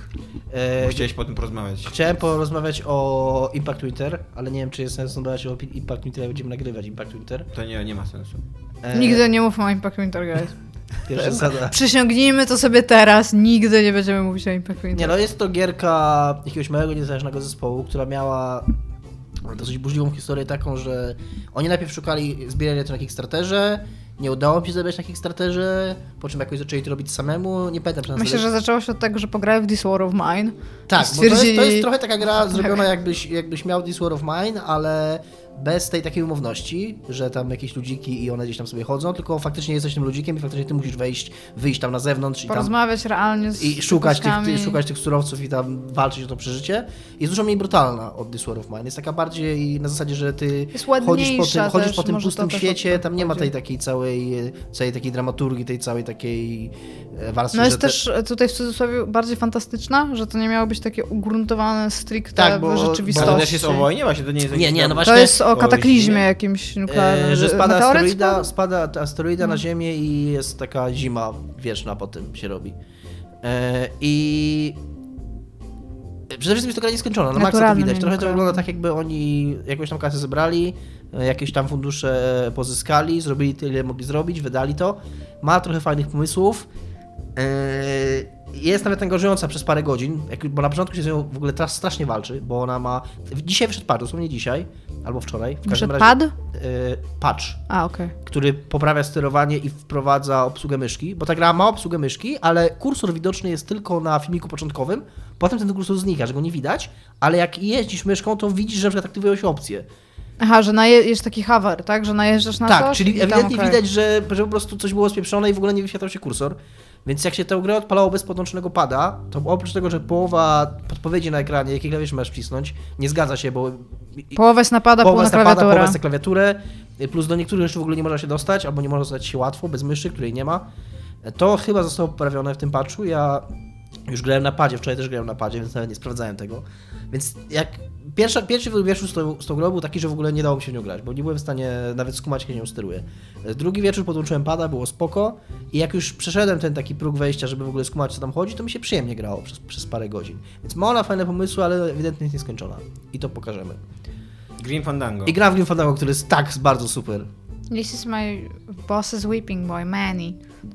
E, Bo chciałeś po tym porozmawiać. Chciałem porozmawiać o Impact Winter, ale nie wiem, czy jest sens rozmawiać o Impact Winter, jak będziemy nagrywać Impact Winter. To nie, nie ma sensu. E, Nigdy nie mówmy o Impact Winter, guys. <laughs> Pierwsza zasada. Przysiągnijmy to sobie teraz, nigdy nie będziemy mówić o Impact Winter. Nie no, jest to gierka jakiegoś małego, niezależnego zespołu, która miała dosyć burzliwą historię taką, że oni najpierw szukali zbierania to na Kickstarterze, nie udało mi się zebrać na Kickstarterze, po czym jakoś zaczęli to robić samemu, nie pamiętam Myślę, że zaczęło się od tego, że pograłem w This War of Mine. Tak, I bo to jest, to stwierdzili- jest trochę taka gra <laughs> zrobiona jakbyś, jakbyś miał This War of Mine, ale bez tej takiej umowności, że tam jakieś ludziki i one gdzieś tam sobie chodzą, tylko faktycznie jesteś tym ludzikiem i faktycznie ty musisz wejść, wyjść tam na zewnątrz i tam Porozmawiać realnie z i szukać tych, ty, szukać tych surowców i tam walczyć o to przeżycie. Jest dużo mniej brutalna od This War of Mine. Jest taka bardziej na zasadzie, że ty chodzisz po tym, chodzisz po tym pustym świecie, tam nie ma tej takiej całej, całej takiej dramaturgii, tej całej takiej e, warstwy, No jest te- też tutaj w cudzysłowie bardziej fantastyczna, że to nie miało być takie ugruntowane stricte Tak, bo- w bo- rzeczywistości. To też jest o wojnie? Właśnie to nie jest Nie, nie, tam- no właśnie- To jest o kataklizmie jakimś nuklearnym. E, że spada Meteoryt asteroida, spada asteroida No. na Ziemię i jest taka zima wieczna po tym się robi. E, I przede wszystkim jest to gra nieskończona, na maksa to widać. Trochę to wygląda tak, jakby oni jakąś tam kasę zebrali, e, jakieś tam fundusze pozyskali, zrobili tyle, mogli zrobić, wydali to. Ma trochę fajnych pomysłów. Jest nawet angażująca przez parę godzin, bo na początku się z nią w ogóle teraz strasznie walczy, bo ona ma... Dzisiaj wyszedł patch, dosłownie dzisiaj, albo wczoraj. W każdym razie, pad? e, patch A, okej. który poprawia sterowanie i wprowadza obsługę myszki, bo ta gra ma obsługę myszki, ale kursor widoczny jest tylko na filmiku początkowym, potem ten kursor znika, że go nie widać, ale jak jeździsz myszką, to widzisz, że na przykład aktywują się opcje. Aha, że naje- jest taki hover, tak? Że najeżdżasz na tak, coś czyli i tam, ewidentnie okej. widać, że, że po prostu coś było spieprzone i w ogóle nie wyświetlał się kursor. Więc jak się tę grę odpalało bez podłączonego pada, to oprócz tego, że połowa podpowiedzi na ekranie, jakie klawisze masz wcisnąć, nie zgadza się, bo Połowa jest napada, połowa pół na napada, połowa klawiaturę. jest na klawiaturę, plus do niektórych rzeczy w ogóle nie można się dostać, albo nie można dostać się łatwo, bez myszy, której nie ma. To chyba zostało poprawione w tym patchu. Ja już grałem na padzie, wczoraj też grałem na padzie, więc nawet nie sprawdzałem tego. Więc jak Pierwsza, pierwszy wieczór z tą, z tą grą był taki, że w ogóle nie dało mi się w nią grać, bo nie byłem w stanie nawet skumać, jak nią steruję. Drugi wieczór podłączyłem pada, było spoko i jak już przeszedłem ten taki próg wejścia, żeby w ogóle skumać, co tam chodzi, to mi się przyjemnie grało przez, przez parę godzin. Więc ma ona fajne pomysły, ale ewidentnie jest nieskończona. I to pokażemy. Green Fandango. I gra w Grim Fandango, który jest tak bardzo super. This is my boss's weeping boy, Manny.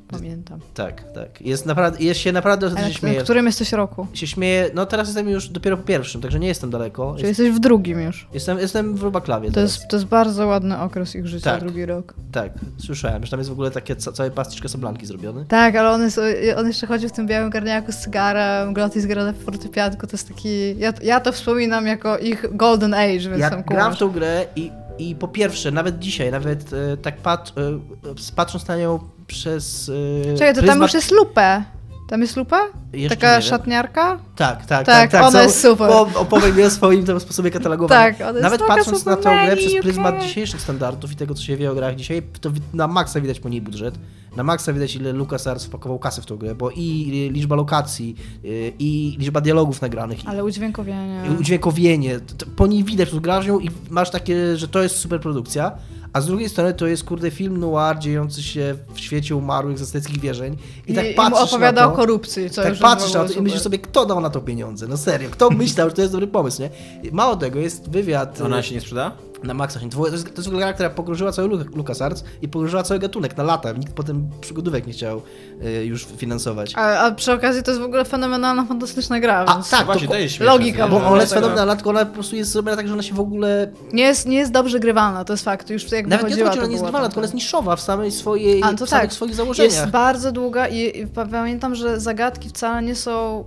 Pamiętam. Tak, tak. Jest, naprawdę, jest się naprawdę Ale się śmieje. w którym jesteś roku? Się śmieje, no teraz jestem już dopiero po pierwszym, także nie jestem daleko. Czyli Jest, jesteś w drugim już. jestem, jestem w Rubaklawie To teraz. jest, to jest bardzo ładny okres ich życia, Tak. drugi rok. Tak, słyszałem, że tam jest w ogóle takie ca całe pastisz Casablanki zrobiony. Tak, ale on, jest, on jeszcze chodzi w tym białym garniaku z cygarem, Glotis gra na fortepianku, to jest taki... Ja, ja to wspominam jako ich golden age, więc Ja tam gram kumasz. w tą grę i, i po pierwsze, nawet dzisiaj, nawet e, tak pat, e, patrząc na nią przez e, Czekaj, to tam pryzmat- już jest lupa. Tam jest lupa? Jeszcze Taka szatniarka? Tak, tak, tak. Tak, tak, ona Są- jest super. Po, opowiem o swoim tam sposobie katalogowania. Tak, Nawet patrząc na tę grę przez pryzmat dzisiejszych standardów i tego, co się wie o grach dzisiaj, to na maksa widać po niej budżet. Na maksa widać, ile LucasArts wpakował kasy w tą grę, bo i liczba lokacji, y, i liczba dialogów nagranych, Ale udźwiękowienie. i udźwiękowienie. Po niej widać, grasz ją i masz takie, że to jest super produkcja. A z drugiej strony to jest, kurde, film noir dziejący się w świecie umarłych z azteckich wierzeń. I, I, tak i patrzysz opowiada na to, o korupcji, co tak patrzysz na to i super. myślisz sobie, kto dał na to pieniądze? No serio, kto myślał, że to jest dobry pomysł, nie? Mało tego, jest wywiad Ona y, się nie sprzeda? Na maksa. To jest, to jest gra, która pogrążyła cały Lu- LucasArts i pogrążyła cały gatunek na lata. Nikt potem przygodówek nie chciał y, już finansować. A, a przy okazji to jest w ogóle fenomenalna, fantastyczna gra, A, tak, Właśnie, to, to śmieszne, logika, bo ona jest fenomenalna, tylko ona po prostu jest zrobiona tak, że ona się w ogóle... nie, jest, nie jest dobrze grywalna, to jest fakt. Już jak Nawet nie chodzi, że to ona nie jest grywalna, tylko ona jest niszowa w samej swojej, A, to w samych tak. swoich założeniach. Jest bardzo długa i, i pa- pamiętam, że zagadki wcale nie są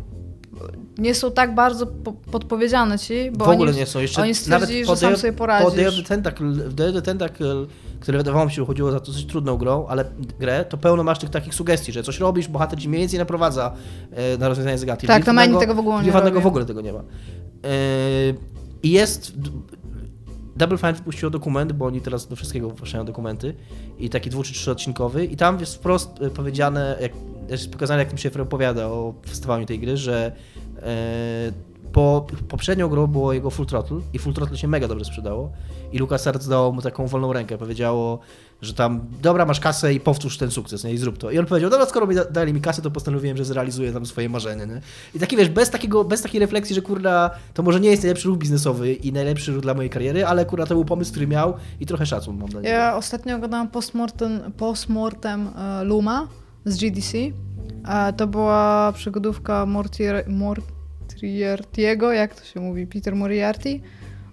nie są tak bardzo po, podpowiedziane ci, bo w ogóle oni, nie są. Jeszcze oni stwierdzili, że po sam sobie Po poradzisz. Day of the Tentacle, w Day of the Tentacle, które wydawało mi się uchodziło za dosyć trudną grą, ale grę, to pełno masz tych takich sugestii, że coś robisz, bohater ci mniej więcej naprowadza e, na rozwiązanie zagadki. Tak, to Mani tego w ogóle nie robi. w ogóle tego nie ma. E, I jest... Double Fine wypuściło dokument, bo oni teraz do wszystkiego wypuszczają dokumenty i taki dwu czy trzy odcinkowy i tam jest wprost e, powiedziane, jak, pokazane jak tym się opowiada o festywalu tej gry, że e, po, poprzednią grą było jego Full Throttle i Full Throttle się mega dobrze sprzedało i LucasArts dało mu taką wolną rękę, powiedziało, że tam dobra, masz kasę i powtórz ten sukces, nie? I zrób to. I on powiedział, dobra, skoro mi da, dali mi kasę, to postanowiłem, że zrealizuję tam swoje marzenie, nie? I taki, wiesz, bez, takiego, bez takiej refleksji, że kurna, to może nie jest najlepszy ruch biznesowy i najlepszy ruch dla mojej kariery, ale kurna, to był pomysł, który miał i trochę szacun mam dla niego. Ja ostatnio oglądałam postmortem, postmortem e, Luma z GDC. To była przygodówka Mortier, Moriarty'ego, jak to się mówi, Peter Moriarty.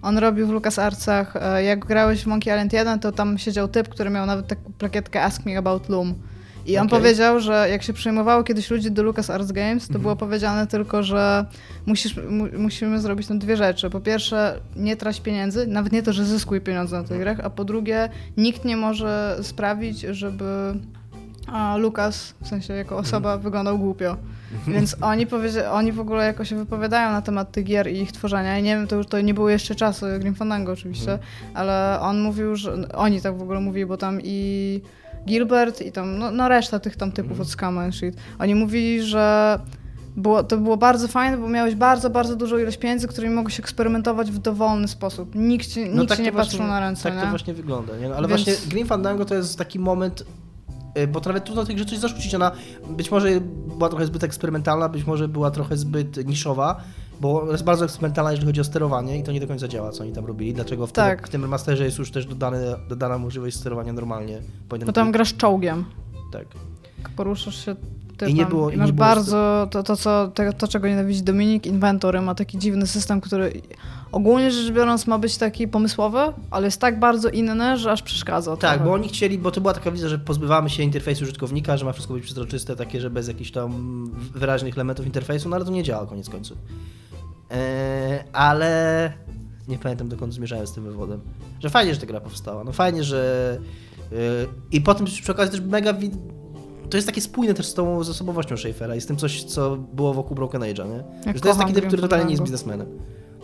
On robił w LucasArtsach, e, jak grałeś w Monkey Island 1, to tam siedział typ, który miał nawet taką plakietkę Ask Me About Loom. I on Okej. powiedział, że jak się przyjmowało kiedyś ludzi do LucasArts Games, to Mhm. było powiedziane tylko, że musisz, mu, musimy zrobić tam dwie rzeczy. Po pierwsze, nie trać pieniędzy, nawet nie to, że zyskuj pieniądze na tych grach, a po drugie, nikt nie może sprawić, żeby a, Lukas, w sensie jako osoba, wyglądał głupio. Więc oni, oni w ogóle jako się wypowiadają na temat tych gier i ich tworzenia. I nie wiem, to już to nie były jeszcze czasy Grim Fandango oczywiście, ale on mówił, że oni tak w ogóle mówili, bo tam i Gilbert i tam, no, no reszta tych tam typów od Scam and Shit. Oni mówili, że było, to było bardzo fajne, bo miałeś bardzo, bardzo dużą ilość pieniędzy, którymi mogłeś eksperymentować w dowolny sposób. Nikt ci, nikt ci to nie patrzył na ręce, Tak nie? to właśnie wygląda, nie? No, ale Więc- właśnie Grim Fandango to jest taki moment, y, bo nawet trudno tych rzeczy coś zarzucić. Ona być może była trochę zbyt eksperymentalna, być może była trochę zbyt niszowa, bo jest bardzo eksperymentalna, jeżeli chodzi o sterowanie i to nie do końca działa, co oni tam robili. Dlaczego w, Tak. tym, w tym remasterze jest już też dodane, dodana możliwość sterowania normalnie. Bo tam grasz czołgiem. Tak. poruszasz się typem. I nie było- i masz nie było bardzo to, to, co, to, to, czego nienawidzi Dominik, Inventory ma taki dziwny system, który ogólnie rzecz biorąc ma być taki pomysłowy, ale jest tak bardzo inny, że aż przeszkadza. Tak, trochę. bo oni chcieli, bo to była taka wizja, że pozbywamy się interfejsu użytkownika, że ma wszystko być przezroczyste, takie, że bez jakichś tam wyraźnych elementów interfejsu, no ale to nie działa koniec końców. Eee, ale nie pamiętam dokąd zmierzałem z tym wywodem. Że fajnie, że ta gra powstała. No fajnie, że. Yy, I potem przy okazji też mega. To jest takie spójne też z tą z osobowością Schaeffera i z tym coś, co było wokół Broken Age'a, nie? że to jest taki typ, który totalnie nie jest biznesmenem.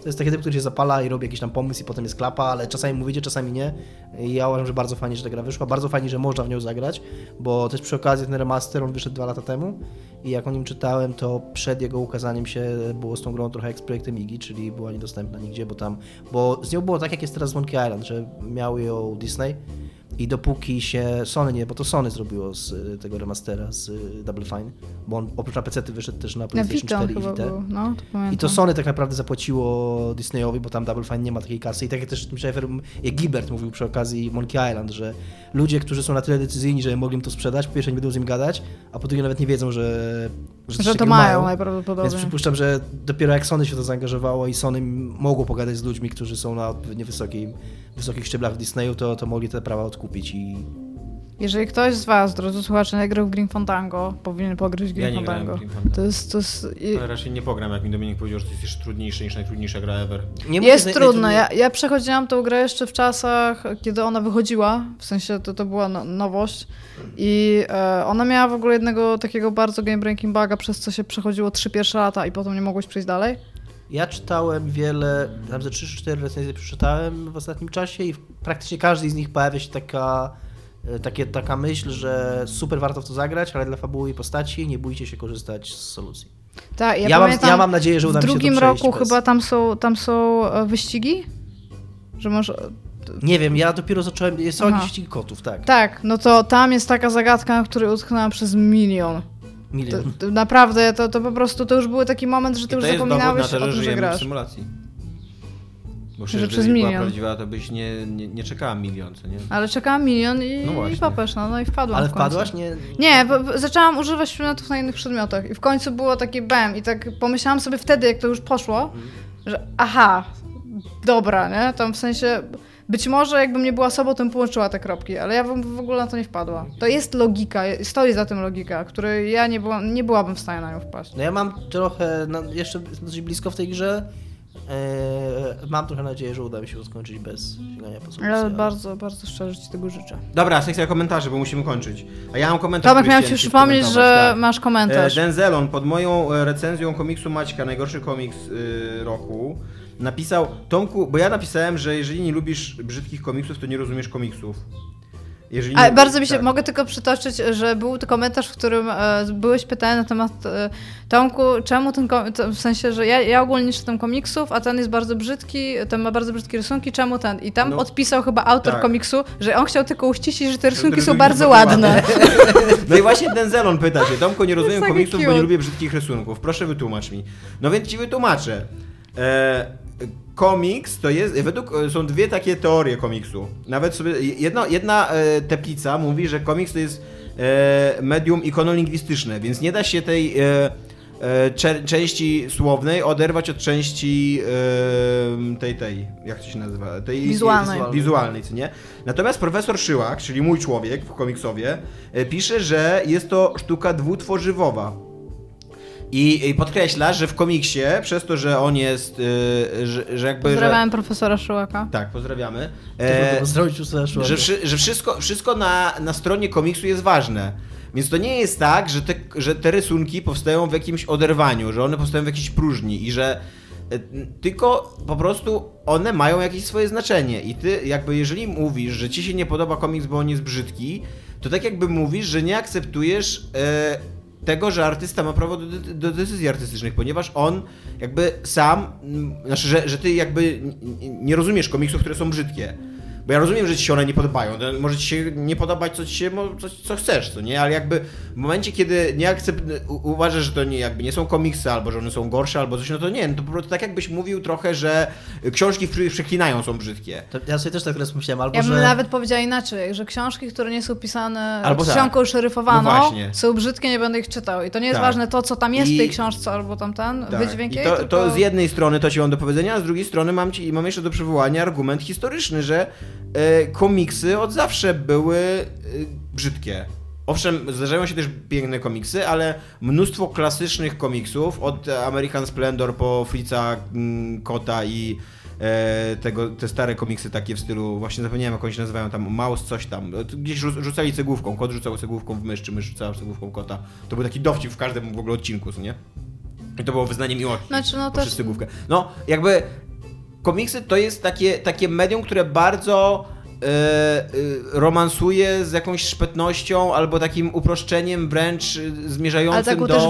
To jest taki typ, który się zapala i robi jakiś tam pomysł i potem jest klapa, ale czasami wyjdzie, czasami nie. I ja uważam, że bardzo fajnie, że ta gra wyszła. Bardzo fajnie, że można w nią zagrać, bo też przy okazji ten remaster, on wyszedł dwa lata temu i jak o nim czytałem, to przed jego ukazaniem się było z tą grą trochę jak z projektem Igi, czyli była niedostępna nigdzie, bo tam, bo z nią było tak jak jest teraz z Monkey Island, że miał ją Disney i dopóki się Sony nie, bo to Sony zrobiło z y, tego remastera z y, Double Fine, bo on oprócz na PC wyszedł też na Na PlayStation Vita 4 i Vita. no, to pamiętam. I to Sony tak naprawdę zapłaciło Disneyowi, bo tam Double Fine nie ma takiej kasy. I tak jak też Tim Schafer, jak Gilbert mówił przy okazji Monkey Island, że ludzie, którzy są na tyle decyzyjni, że mogli im to sprzedać, po pierwsze nie będą z nim gadać, a po drugie nawet nie wiedzą, że, coś Że to mają Więc najprawdopodobniej. przypuszczam, że dopiero jak Sony się to zaangażowało i Sony mogło pogadać z ludźmi, którzy są na odpowiednio wysokim, wysokich szczeblach w Disneyu, to, to mogli te prawa odkupić i Jeżeli ktoś z was, drodzy słuchacze, nie grał w Green Fandango, powinien pograć w Ja Green nie grałem w Fandango. Green Fandango. To jest, to jest, Ale raczej nie pogram, jak mi Dominik powiedział, że to jest jeszcze trudniejsze niż najtrudniejsza gra ever. nie mówię, jest że- trudne. Ja, ja przechodziłam tą grę jeszcze w czasach, kiedy ona wychodziła, w sensie to, to była no, nowość i e, ona miała w ogóle jednego takiego bardzo game breaking buga, przez co się przechodziło trzy pierwsze lata i potem nie mogłeś przejść dalej. Ja czytałem wiele, tam ze 3 czy 4 recenzje przeczytałem w ostatnim czasie i w praktycznie każdej z nich pojawia się taka, takie, taka myśl, że super warto w to zagrać, ale dla fabuły i postaci nie bójcie się korzystać z solucji. Tak, ja, Ja mam- pamiętam, ja mam nadzieję, że uda w mi się to drugim przejść roku bez- chyba tam są, tam są e, wyścigi, że masz... Nie wiem, ja dopiero zacząłem, są Aha. jakieś ścigi kotów, tak. Tak, no to tam jest taka zagadka, na której utknęłam przez milion. To, Milion. to naprawdę, to, to po prostu, to już był taki moment, że ty I już to zapominałeś na to, o że tym, że żyjemy w grasz. symulacji. Bo Że przez gdybyś była milion. prawdziwa, to byś nie, nie, nie czekała milion, co nie? Ale czekałam milion i, No właśnie. i popesz, no, no i wpadłam Ale w końcu. wpadłaś? Nie. Nie, bo, bo zaczęłam używać przedmiotów na innych przedmiotach i w końcu było takie bam i tak pomyślałam sobie wtedy, jak to już poszło, że aha, dobra, nie? Tam w sensie, być może jakbym nie była sobą, to bym połączyła te kropki, ale ja w, w ogóle na to nie wpadła. To jest logika, stoi za tym logika, której ja nie, byłam, nie byłabym w stanie na nią wpaść. No ja mam trochę, no jeszcze dosyć blisko w tej grze. Eee, mam trochę nadzieję, że uda mi się to skończyć bez sięgania po. Ale ale- bardzo, bardzo szczerze Ci tego życzę. Dobra, sekcja komentarzy, bo musimy kończyć. A ja mam komentarz. Tomek, chciałem Ci przypomnieć, że tak. masz komentarz. E, Denzelon pod moją e, recenzją komiksu Maćka, najgorszy komiks y, roku, napisał, Tomku, bo ja napisałem, że jeżeli nie lubisz brzydkich komiksów, to nie rozumiesz komiksów. Jeżeli A nie- bardzo mi się, tak. mogę tylko przytoczyć, że był komentarz, w którym e, byłeś pytany na temat e, Tomku, czemu ten kom- to w sensie, że ja, ja ogólnie nie czytam komiksów, a ten jest bardzo brzydki, ten ma bardzo brzydkie rysunki, czemu ten? I tam No. odpisał chyba autor Tak. komiksu, że on chciał tylko uściślić, że te rysunki są bardzo ładne. <laughs> No i właśnie Denzelon pyta się, Tomko, nie rozumiem komiksów, bo nie lubię brzydkich rysunków. Proszę wytłumacz mi. No więc ci wytłumaczę. E, komiks to jest, według, są dwie takie teorie komiksu. Nawet sobie, jedna, jedna e, teplica mówi, że komiks to jest e, medium ikonolingwistyczne, więc nie da się tej e, e, cze, części słownej oderwać od części e, tej, tej, jak to się nazywa? Tej, Wizualnej. Wizualnej, co nie? Natomiast profesor Szyłak, czyli mój człowiek w komiksowie, e, pisze, że jest to sztuka dwutworzywowa. I, I podkreśla, że w komiksie, przez to, że on jest, y, że, że jakby... Pozdrawiam profesora Szyłaka. Że, tak, pozdrawiamy. E, pozdrowić Justina Szulaka. że wszy, że wszystko, wszystko na, na stronie komiksu jest ważne. Więc to nie jest tak, że te, że te rysunki powstają w jakimś oderwaniu, że one powstają w jakiejś próżni i że e, tylko po prostu one mają jakieś swoje znaczenie. I ty jakby jeżeli mówisz, że ci się nie podoba komiks, bo on jest brzydki, to tak jakby mówisz, że nie akceptujesz e, tego, że artysta ma prawo do, do decyzji artystycznych, ponieważ on jakby sam, znaczy, że, że ty jakby nie rozumiesz komiksów, które są brzydkie. Bo ja rozumiem, że ci się one nie podobają. Może ci się nie podobać, co ci się, co, co chcesz, co nie? Ale jakby w momencie, kiedy nie akcept, uważasz, że to nie, jakby nie są komiksy, albo że one są gorsze, albo coś, no to nie, no to po prostu tak jakbyś mówił trochę, że książki, w których przeklinają są brzydkie. To ja sobie też tak teraz myślałem, albo Ja bym że... nawet powiedziała inaczej, że książki, które nie są pisane Albo tak. czcionką szeryfowaną, No są brzydkie, nie będę ich czytał. I to nie jest Tak. ważne to, co tam jest I- w tej książce, albo tam ten, Tak. wydźwięk jej, to, tylko... to z jednej strony to ci mam do powiedzenia, a z drugiej strony mam, ci, mam jeszcze do przywołania argument historyczny, że komiksy od zawsze były e, brzydkie. Owszem, zdarzają się też piękne komiksy, ale mnóstwo klasycznych komiksów, od American Splendor po Fritza mm, Kota i e, tego, te stare komiksy takie w stylu, właśnie zapomniałem jak oni się nazywają, tam Maus coś tam, E, gdzieś rzu- rzucali cegłówką, kot rzucał cegłówką w mysz, czy mysz rzucała cegłówką kota. To był taki dowcip w każdym w ogóle odcinku, co nie? I to było wyznanie miłości. Znaczy, no poprzez też- cegłówkę. No, jakby komiksy to jest takie, takie medium, które bardzo e, e, romansuje z jakąś szpetnością albo takim uproszczeniem wręcz e, zmierzającym Ale taką do... też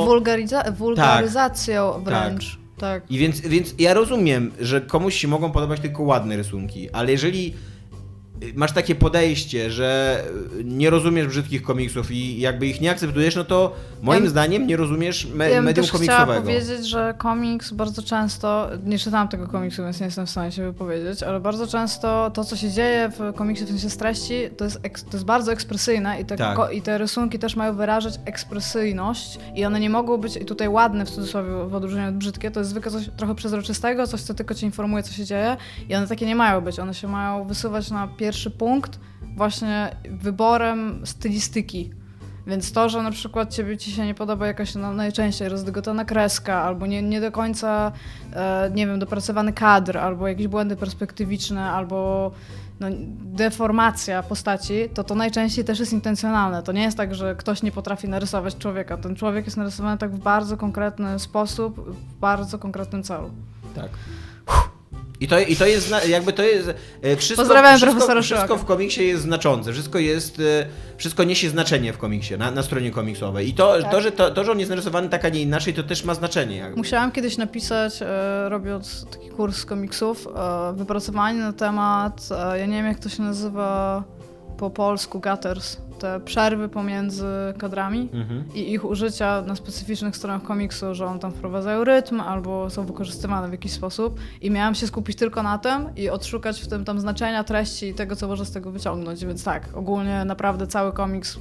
wulgaryzacją wręcz. Tak. I więc, więc ja rozumiem, że komuś się mogą podobać tylko ładne rysunki, ale jeżeli masz takie podejście, że nie rozumiesz brzydkich komiksów i jakby ich nie akceptujesz, no to moim Ja- zdaniem nie rozumiesz me- Ja medium też komiksowego. powiedzieć, że komiks bardzo często, nie czytałam tego komiksu, więc nie jestem w stanie się wypowiedzieć, ale bardzo często to, co się dzieje w komiksie w sensie treści, to jest, to jest bardzo ekspresyjne i te, Tak. i te rysunki też mają wyrażać ekspresyjność i one nie mogą być i tutaj ładne w cudzysłowie w odróżnieniu od brzydkie, to jest zwykle coś trochę przezroczystego, coś, co tylko ci informuje, co się dzieje i one takie nie mają być, one się mają wysuwać na pierwszy punkt właśnie wyborem stylistyki. Więc to, że na przykład ciebie ci się nie podoba jakaś no, najczęściej rozdygotana kreska, albo nie, nie do końca, e, nie wiem, dopracowany kadr, albo jakieś błędy perspektywiczne, albo no, deformacja postaci, to to najczęściej też jest intencjonalne. To nie jest tak, że ktoś nie potrafi narysować człowieka. Ten człowiek jest narysowany tak w bardzo konkretny sposób, w bardzo konkretnym celu. Tak. I to, I to jest, jakby to jest, e, wszystko, Pozdrawiam wszystko, profesora wszystko Szyłaka. w komiksie jest znaczące, wszystko jest, e, wszystko niesie znaczenie w komiksie, na, na stronie komiksowej. I to, Tak. to, że to, to, że on jest narysowany tak, a nie inaczej, to też ma znaczenie. Jakby. Musiałam kiedyś napisać, e, robiąc taki kurs z komiksów, wypracowanie na temat, ja nie wiem jak to się nazywa po polsku, gutters, te przerwy pomiędzy kadrami Mhm. i ich użycia na specyficznych stronach komiksu, że on tam wprowadzają rytm albo są wykorzystywane w jakiś sposób i miałam się skupić tylko na tym i odszukać w tym tam znaczenia, treści i tego, co można z tego wyciągnąć, więc tak, ogólnie naprawdę cały komiks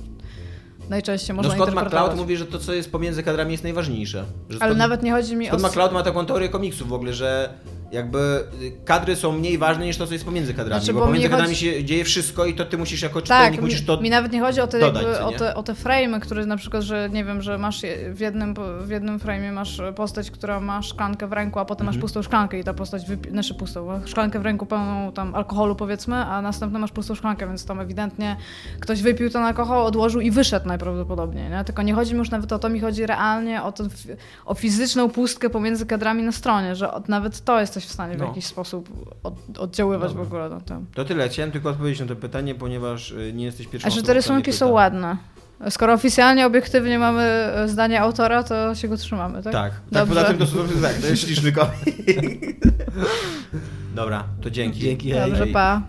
najczęściej można No Scott. McCloud mówi, że to, co jest pomiędzy kadrami jest najważniejsze. Że Ale Scott- nawet nie chodzi mi Scott o... McCloud ma taką teorię komiksów w ogóle, że jakby y, kadry są mniej ważne niż to, co jest pomiędzy kadrami, Znaczy, bo, bo pomiędzy mi chodzi- kadrami się dzieje wszystko i to ty musisz jako czytelnik Tak, musisz mi, to... mi nawet nie chodzi o te, dodać, jakby, o te, o te frame'y, które na przykład, że nie wiem, że masz w jednym, w jednym frame'ie masz postać, która ma szklankę w ręku, a potem Mhm. masz pustą szklankę i ta postać, wypi- znaczy pustą, szklankę w ręku pełną tam alkoholu powiedzmy, a następną masz pustą szklankę, więc tam ewidentnie ktoś wypił ten alkohol, odłożył i wyszedł najprawdopodobniej, nie? Tylko nie chodzi mi już nawet o to, mi chodzi realnie o, ten, o fizyczną pustkę pomiędzy kadrami na stronie, że nawet to jesteś w stanie w No. jakiś sposób od, oddziaływać Dobra. w ogóle na tym. To tyle, chciałem tylko odpowiedzieć na to pytanie, ponieważ y, nie jesteś pierwszą A że te rysunki są ładne. Skoro oficjalnie, obiektywnie mamy e, zdanie autora, to się go trzymamy, tak? Tak, tak Dobrze. poza tym to, to, tak, to jest śliczny. <laughs> Dobra, to dzięki. Dzięki, Dobrze, Hej. pa.